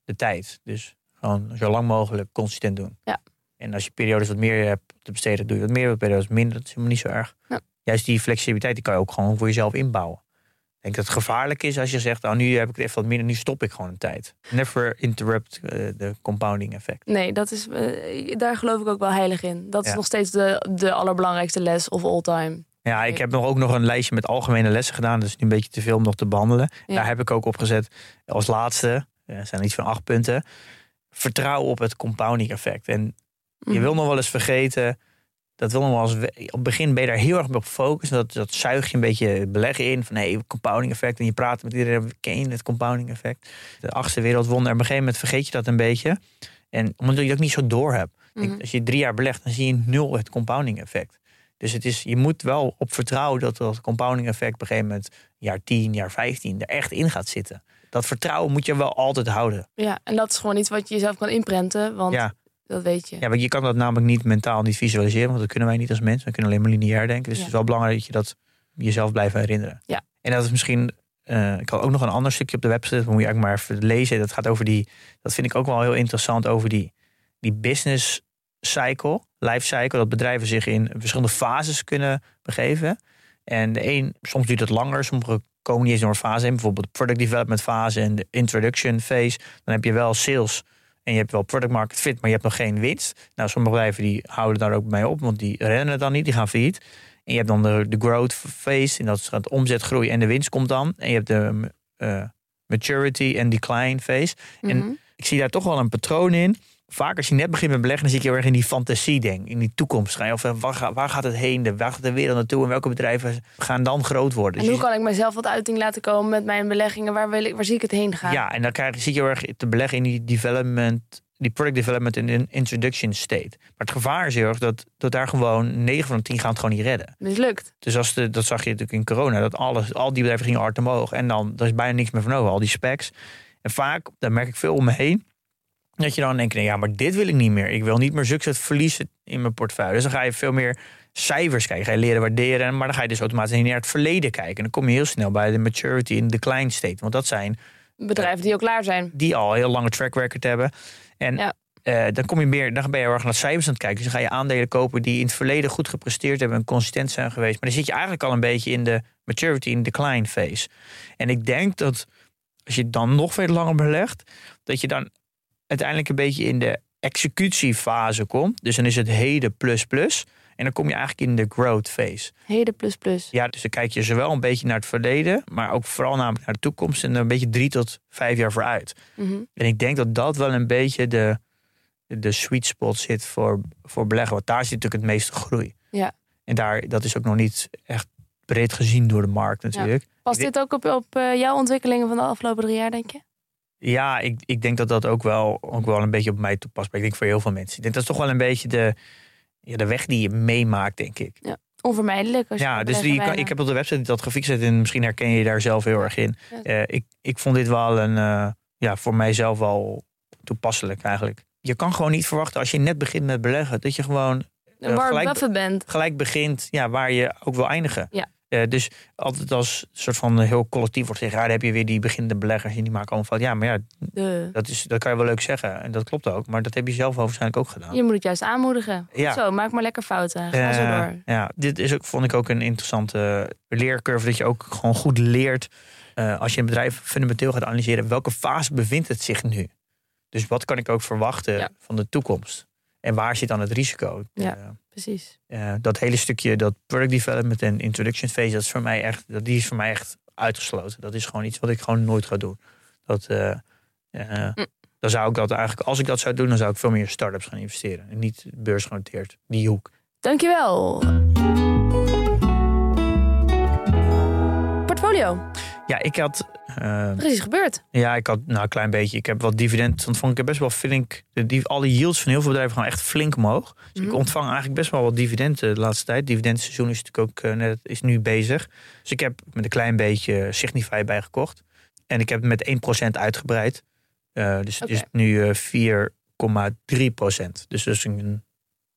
de tijd. Dus gewoon zo lang mogelijk consistent doen. Ja. En als je periodes wat meer hebt te besteden, doe je wat meer. Periodes minder, dat is helemaal niet zo erg. Ja. Juist die flexibiliteit, die kan je ook gewoon voor jezelf inbouwen. Ik denk dat het gevaarlijk is als je zegt, oh, nu heb ik het even wat minder, nu stop ik gewoon een tijd. Never interrupt eh, de compounding effect. Nee, dat is, eh, daar geloof ik ook wel heilig in. Dat is nog steeds de, de allerbelangrijkste les of all time. Ja, ik heb nog ook nog een lijstje met algemene lessen gedaan. Dat is nu een beetje te veel om nog te behandelen. Ja. Daar heb ik ook op gezet als laatste. Er zijn iets van acht punten. vertrouw op het compounding effect. En je Mhm. wil nog wel eens vergeten. Dat wil nog wel eens. Op het begin ben je daar heel erg op gefocust. Dat, dat zuig je een beetje beleggen in. Van hey, compounding effect. En je praat met iedereen. Ken je het compounding effect? De achtste wereldwonder. En op een gegeven moment vergeet je dat een beetje. En omdat je ook niet zo door hebt. Mhm. Als je drie jaar belegt, dan zie je nul het compounding effect. Dus het is, je moet wel op vertrouwen dat dat compounding effect op een gegeven moment jaar 10, jaar 15 er echt in gaat zitten. Dat vertrouwen moet je wel altijd houden. Ja, en dat is gewoon iets wat je jezelf kan inprenten, want Ja. Dat weet je. Ja, want je kan dat namelijk niet mentaal niet visualiseren, want dat kunnen wij niet als mensen. We kunnen alleen maar lineair denken. Dus Ja. het is wel belangrijk dat je dat jezelf blijft herinneren. Ja. En dat is misschien, eh, ik had ook nog een ander stukje op de website, dat moet je eigenlijk maar even lezen. Dat gaat over die, dat vind ik ook wel heel interessant, over die, die business cycle, life cycle. Dat bedrijven zich in verschillende fases kunnen begeven. En de een, soms duurt het langer, sommige komen niet eens door een fase in. Bijvoorbeeld de product development fase en de introduction phase. Dan heb je wel sales en je hebt wel product market fit, maar je hebt nog geen winst. Nou, sommige bedrijven die houden daar ook mee op, want die rennen dan niet, die gaan failliet. En je hebt dan de, de growth phase, en dat is het omzetgroei en de winst komt dan. En je hebt de eh, maturity en decline phase. En Mhm. ik zie daar toch wel een patroon in. Vaak als je net begint met beleggen, dan zie ik heel erg in die fantasie denk, in die toekomst. Je, Of waar, waar gaat het heen? De- Waar gaat de wereld naartoe? En welke bedrijven gaan dan groot worden? En Dus hoe je- kan ik mezelf wat uiting laten komen met mijn beleggingen? Waar, wil ik, waar zie ik het heen gaan? Ja, en dan krijg je, zie je heel erg te beleggen in die development, die product development en in introduction state. Maar het gevaar is heel erg dat, dat daar gewoon 9 van de 10 gaan het gewoon niet redden. Mislukt. Dus als de, dat zag je natuurlijk in corona, dat alles, al die bedrijven gingen hard omhoog. En dan er is bijna niks meer van over, al die specs. En vaak, daar merk ik veel om me heen, dat je dan denkt, nee, ja, maar dit wil ik niet meer. Ik wil niet meer succes verliezen in mijn portefeuille. Dus dan ga je veel meer cijfers kijken, ga je leren waarderen. Maar dan ga je dus automatisch niet naar het verleden kijken. En dan kom je heel snel bij de maturity in de decline state. Want dat zijn Bedrijven die al klaar zijn. die al een heel lange track record hebben. En Ja. eh, dan kom je meer, dan ben je heel erg naar cijfers aan het kijken. Dus dan ga je aandelen kopen die in het verleden goed gepresteerd hebben en consistent zijn geweest. Maar dan zit je eigenlijk al een beetje in de maturity in decline phase. En ik denk dat als je dan nog veel langer belegt, dat je dan uiteindelijk een beetje in de executiefase komt. Dus dan is het heden plus plus. En dan kom je eigenlijk in de growth phase. Heden plus plus. Ja, dus dan kijk je zowel een beetje naar het verleden, maar ook vooral namelijk naar de toekomst en een beetje drie tot vijf jaar vooruit. Mhm. En ik denk dat dat wel een beetje de, de sweet spot zit voor, voor beleggen. Want daar zit natuurlijk het meeste groei. Ja. En daar, dat is ook nog niet echt breed gezien door de markt natuurlijk. Past Ik dit ook op, op eh, jouw ontwikkelingen van de afgelopen drie jaar, denk je? Ja, ik, ik denk dat dat ook wel, ook wel een beetje op mij toepast. Maar ik denk voor heel veel mensen. Ik denk dat is toch wel een beetje de, ja, de weg die je meemaakt, denk ik. Onvermijdelijk. Als Ja, dus die, kan, ik heb op de website dat gefixeerd en misschien herken je je daar zelf heel erg in. Ja. Eh, ik, ik vond dit wel een, eh, ja, voor mijzelf wel toepasselijk eigenlijk. Je kan gewoon niet verwachten als je net begint met beleggen, dat je gewoon eh, gelijk- bent. gelijk begint ja, waar je ook wil eindigen. Ja. Eh, dus altijd als soort van heel collectief wordt gezegd, ja, heb je weer die beginnende beleggers en die maken allemaal van, ja, maar ja, De, dat, is, dat kan je wel leuk zeggen en dat klopt ook, maar dat heb je zelf waarschijnlijk ook gedaan. je moet het juist aanmoedigen. Ja. Zo, maak maar lekker fouten. Ga zo Eh, door. Ja, dit is ook, vond ik ook een interessante leercurve. Dat je ook gewoon goed leert eh, als je een bedrijf fundamenteel gaat analyseren. Welke fase bevindt het zich nu? Dus wat kan ik ook verwachten Ja. van de toekomst? En waar zit dan het risico? Ja. Eh, Precies. eh, dat hele stukje, dat product development en introduction phase, dat is voor mij echt, dat, die is voor mij echt uitgesloten. Dat is gewoon iets wat ik gewoon nooit ga doen. Dat, eh, Mm. Dan zou ik dat eigenlijk, als ik dat zou doen, dan zou ik veel meer in start-ups gaan investeren. En niet beursgenoteerd, die hoek. Dankjewel. Portfolio. Ja, ik had. eh, Er is iets gebeurd. Ja, ik had nou een klein beetje. Ik heb wat dividend ontvangen. Ik heb best wel flink. De, die, alle yields van heel veel bedrijven gaan echt flink omhoog. Dus ik Mhm. ontvang eigenlijk best wel wat dividenden de laatste tijd. Dividendseizoen is natuurlijk ook eh, net is nu bezig. Dus ik heb met een klein beetje Signify bijgekocht. En ik heb het met 1% uitgebreid. Eh, dus het is nu eh 4,3%. Dus dat is een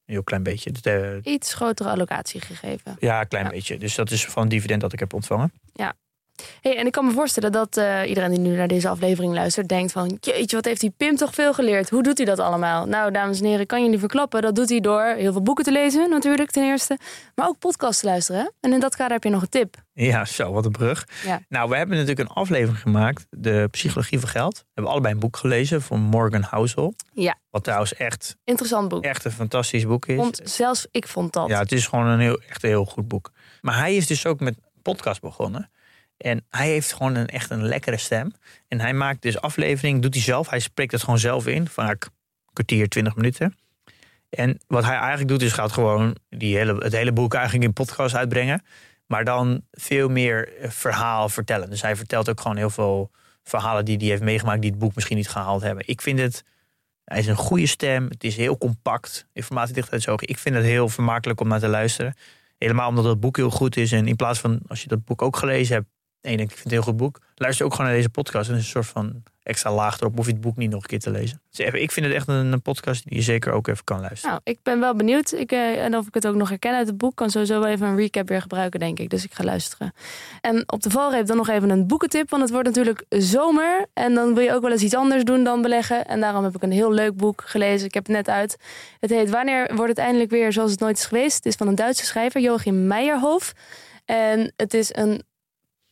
heel klein beetje. Dus, eh, Iets grotere allocatie gegeven. ja, een klein Ja. beetje. Dus dat is van dividend dat ik heb ontvangen. Hey, en ik kan me voorstellen dat eh, iedereen die nu naar deze aflevering luistert... denkt van, jeetje, wat heeft die Pim toch veel geleerd? Hoe doet hij dat allemaal? Nou, dames en heren, kan jullie verklappen. Dat doet hij door heel veel boeken te lezen, natuurlijk, ten eerste. Maar ook podcasts te luisteren. En in dat kader heb je nog een tip. Ja, zo, wat een brug. Ja. Nou, we hebben natuurlijk een aflevering gemaakt, De Psychologie van Geld. We hebben allebei een boek gelezen van Morgan Housel. Ja. Wat trouwens echt, Interessant boek. echt een fantastisch boek is. Want zelfs ik vond dat. Ja, het is gewoon een heel, echt een heel goed boek. Maar hij is dus ook met podcast begonnen. En hij heeft gewoon een, echt een lekkere stem. En hij maakt dus aflevering, doet hij zelf. Hij spreekt het gewoon zelf in, vaak kwartier, twintig minuten. En wat hij eigenlijk doet, is gaat gewoon die hele, het hele boek eigenlijk in podcast uitbrengen. Maar dan veel meer eh, verhaal vertellen. Dus hij vertelt ook gewoon heel veel verhalen die hij heeft meegemaakt, die het boek misschien niet gehaald hebben. Ik vind het, hij is een goede stem. Het is heel compact, informatie dicht uit zijn ogen. Ik vind het heel vermakelijk om naar te luisteren. Helemaal omdat het boek heel goed is. En in plaats van als je dat boek ook gelezen hebt, denkt, ik vind het een heel goed boek. Luister ook gewoon naar deze podcast. En is een soort van extra laag erop. Hoef je het boek niet nog een keer te lezen. Dus ik vind het echt een, een podcast die je zeker ook even kan luisteren. Nou, ik ben wel benieuwd. Ik, eh, en of ik het ook nog herken uit het boek. Kan sowieso wel even een recap weer gebruiken, denk ik. Dus ik ga luisteren. En op de valreep dan nog even een boekentip. Want het wordt natuurlijk zomer. En dan wil je ook wel eens iets anders doen dan beleggen. En daarom heb ik een heel leuk boek gelezen. Ik heb het net uit. Het heet Wanneer wordt het eindelijk weer zoals het nooit is geweest? Het is van een Duitse schrijver, Joachim Meijerhof. En het is een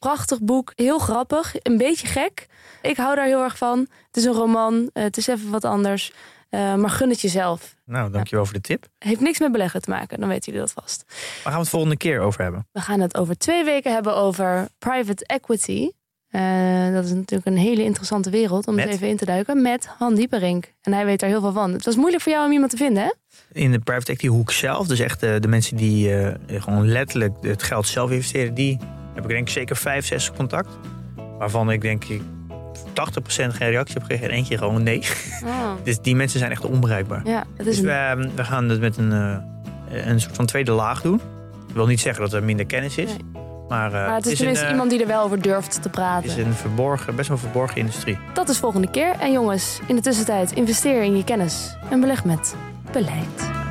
prachtig boek. Heel grappig. Een beetje gek. Ik hou daar heel erg van. Het is een roman. eh, het is even wat anders. Eh, maar gun het jezelf. Nou, dankjewel voor de tip. Heeft niks met beleggen te maken. Dan weten jullie dat vast. Waar gaan we het volgende keer over hebben? We gaan het over twee weken hebben over private equity. Eh, dat is natuurlijk een hele interessante wereld om Met? eens even in te duiken. Met Han Dieperink. En hij weet daar heel veel van. Het was moeilijk voor jou om iemand te vinden, hè? In de private equity hoek zelf, dus echt de, de mensen die gewoon letterlijk het geld zelf investeren, die heb ik denk ik zeker vijf, zes contact. Waarvan ik denk ik 80% geen reactie heb gekregen en eentje gewoon nee. Dus die mensen zijn echt onbereikbaar. Ja, het is Dus we, een... eh, we gaan het met een, eh, een soort van tweede laag doen. Ik wil niet zeggen dat er minder kennis is. Nee. Maar, eh, Maar het is tenminste eh, iemand die er wel over durft te het praten. is een verborgen, best wel een verborgen industrie. Dat is volgende keer. En jongens, in de tussentijd investeer in je kennis en beleg met beleid.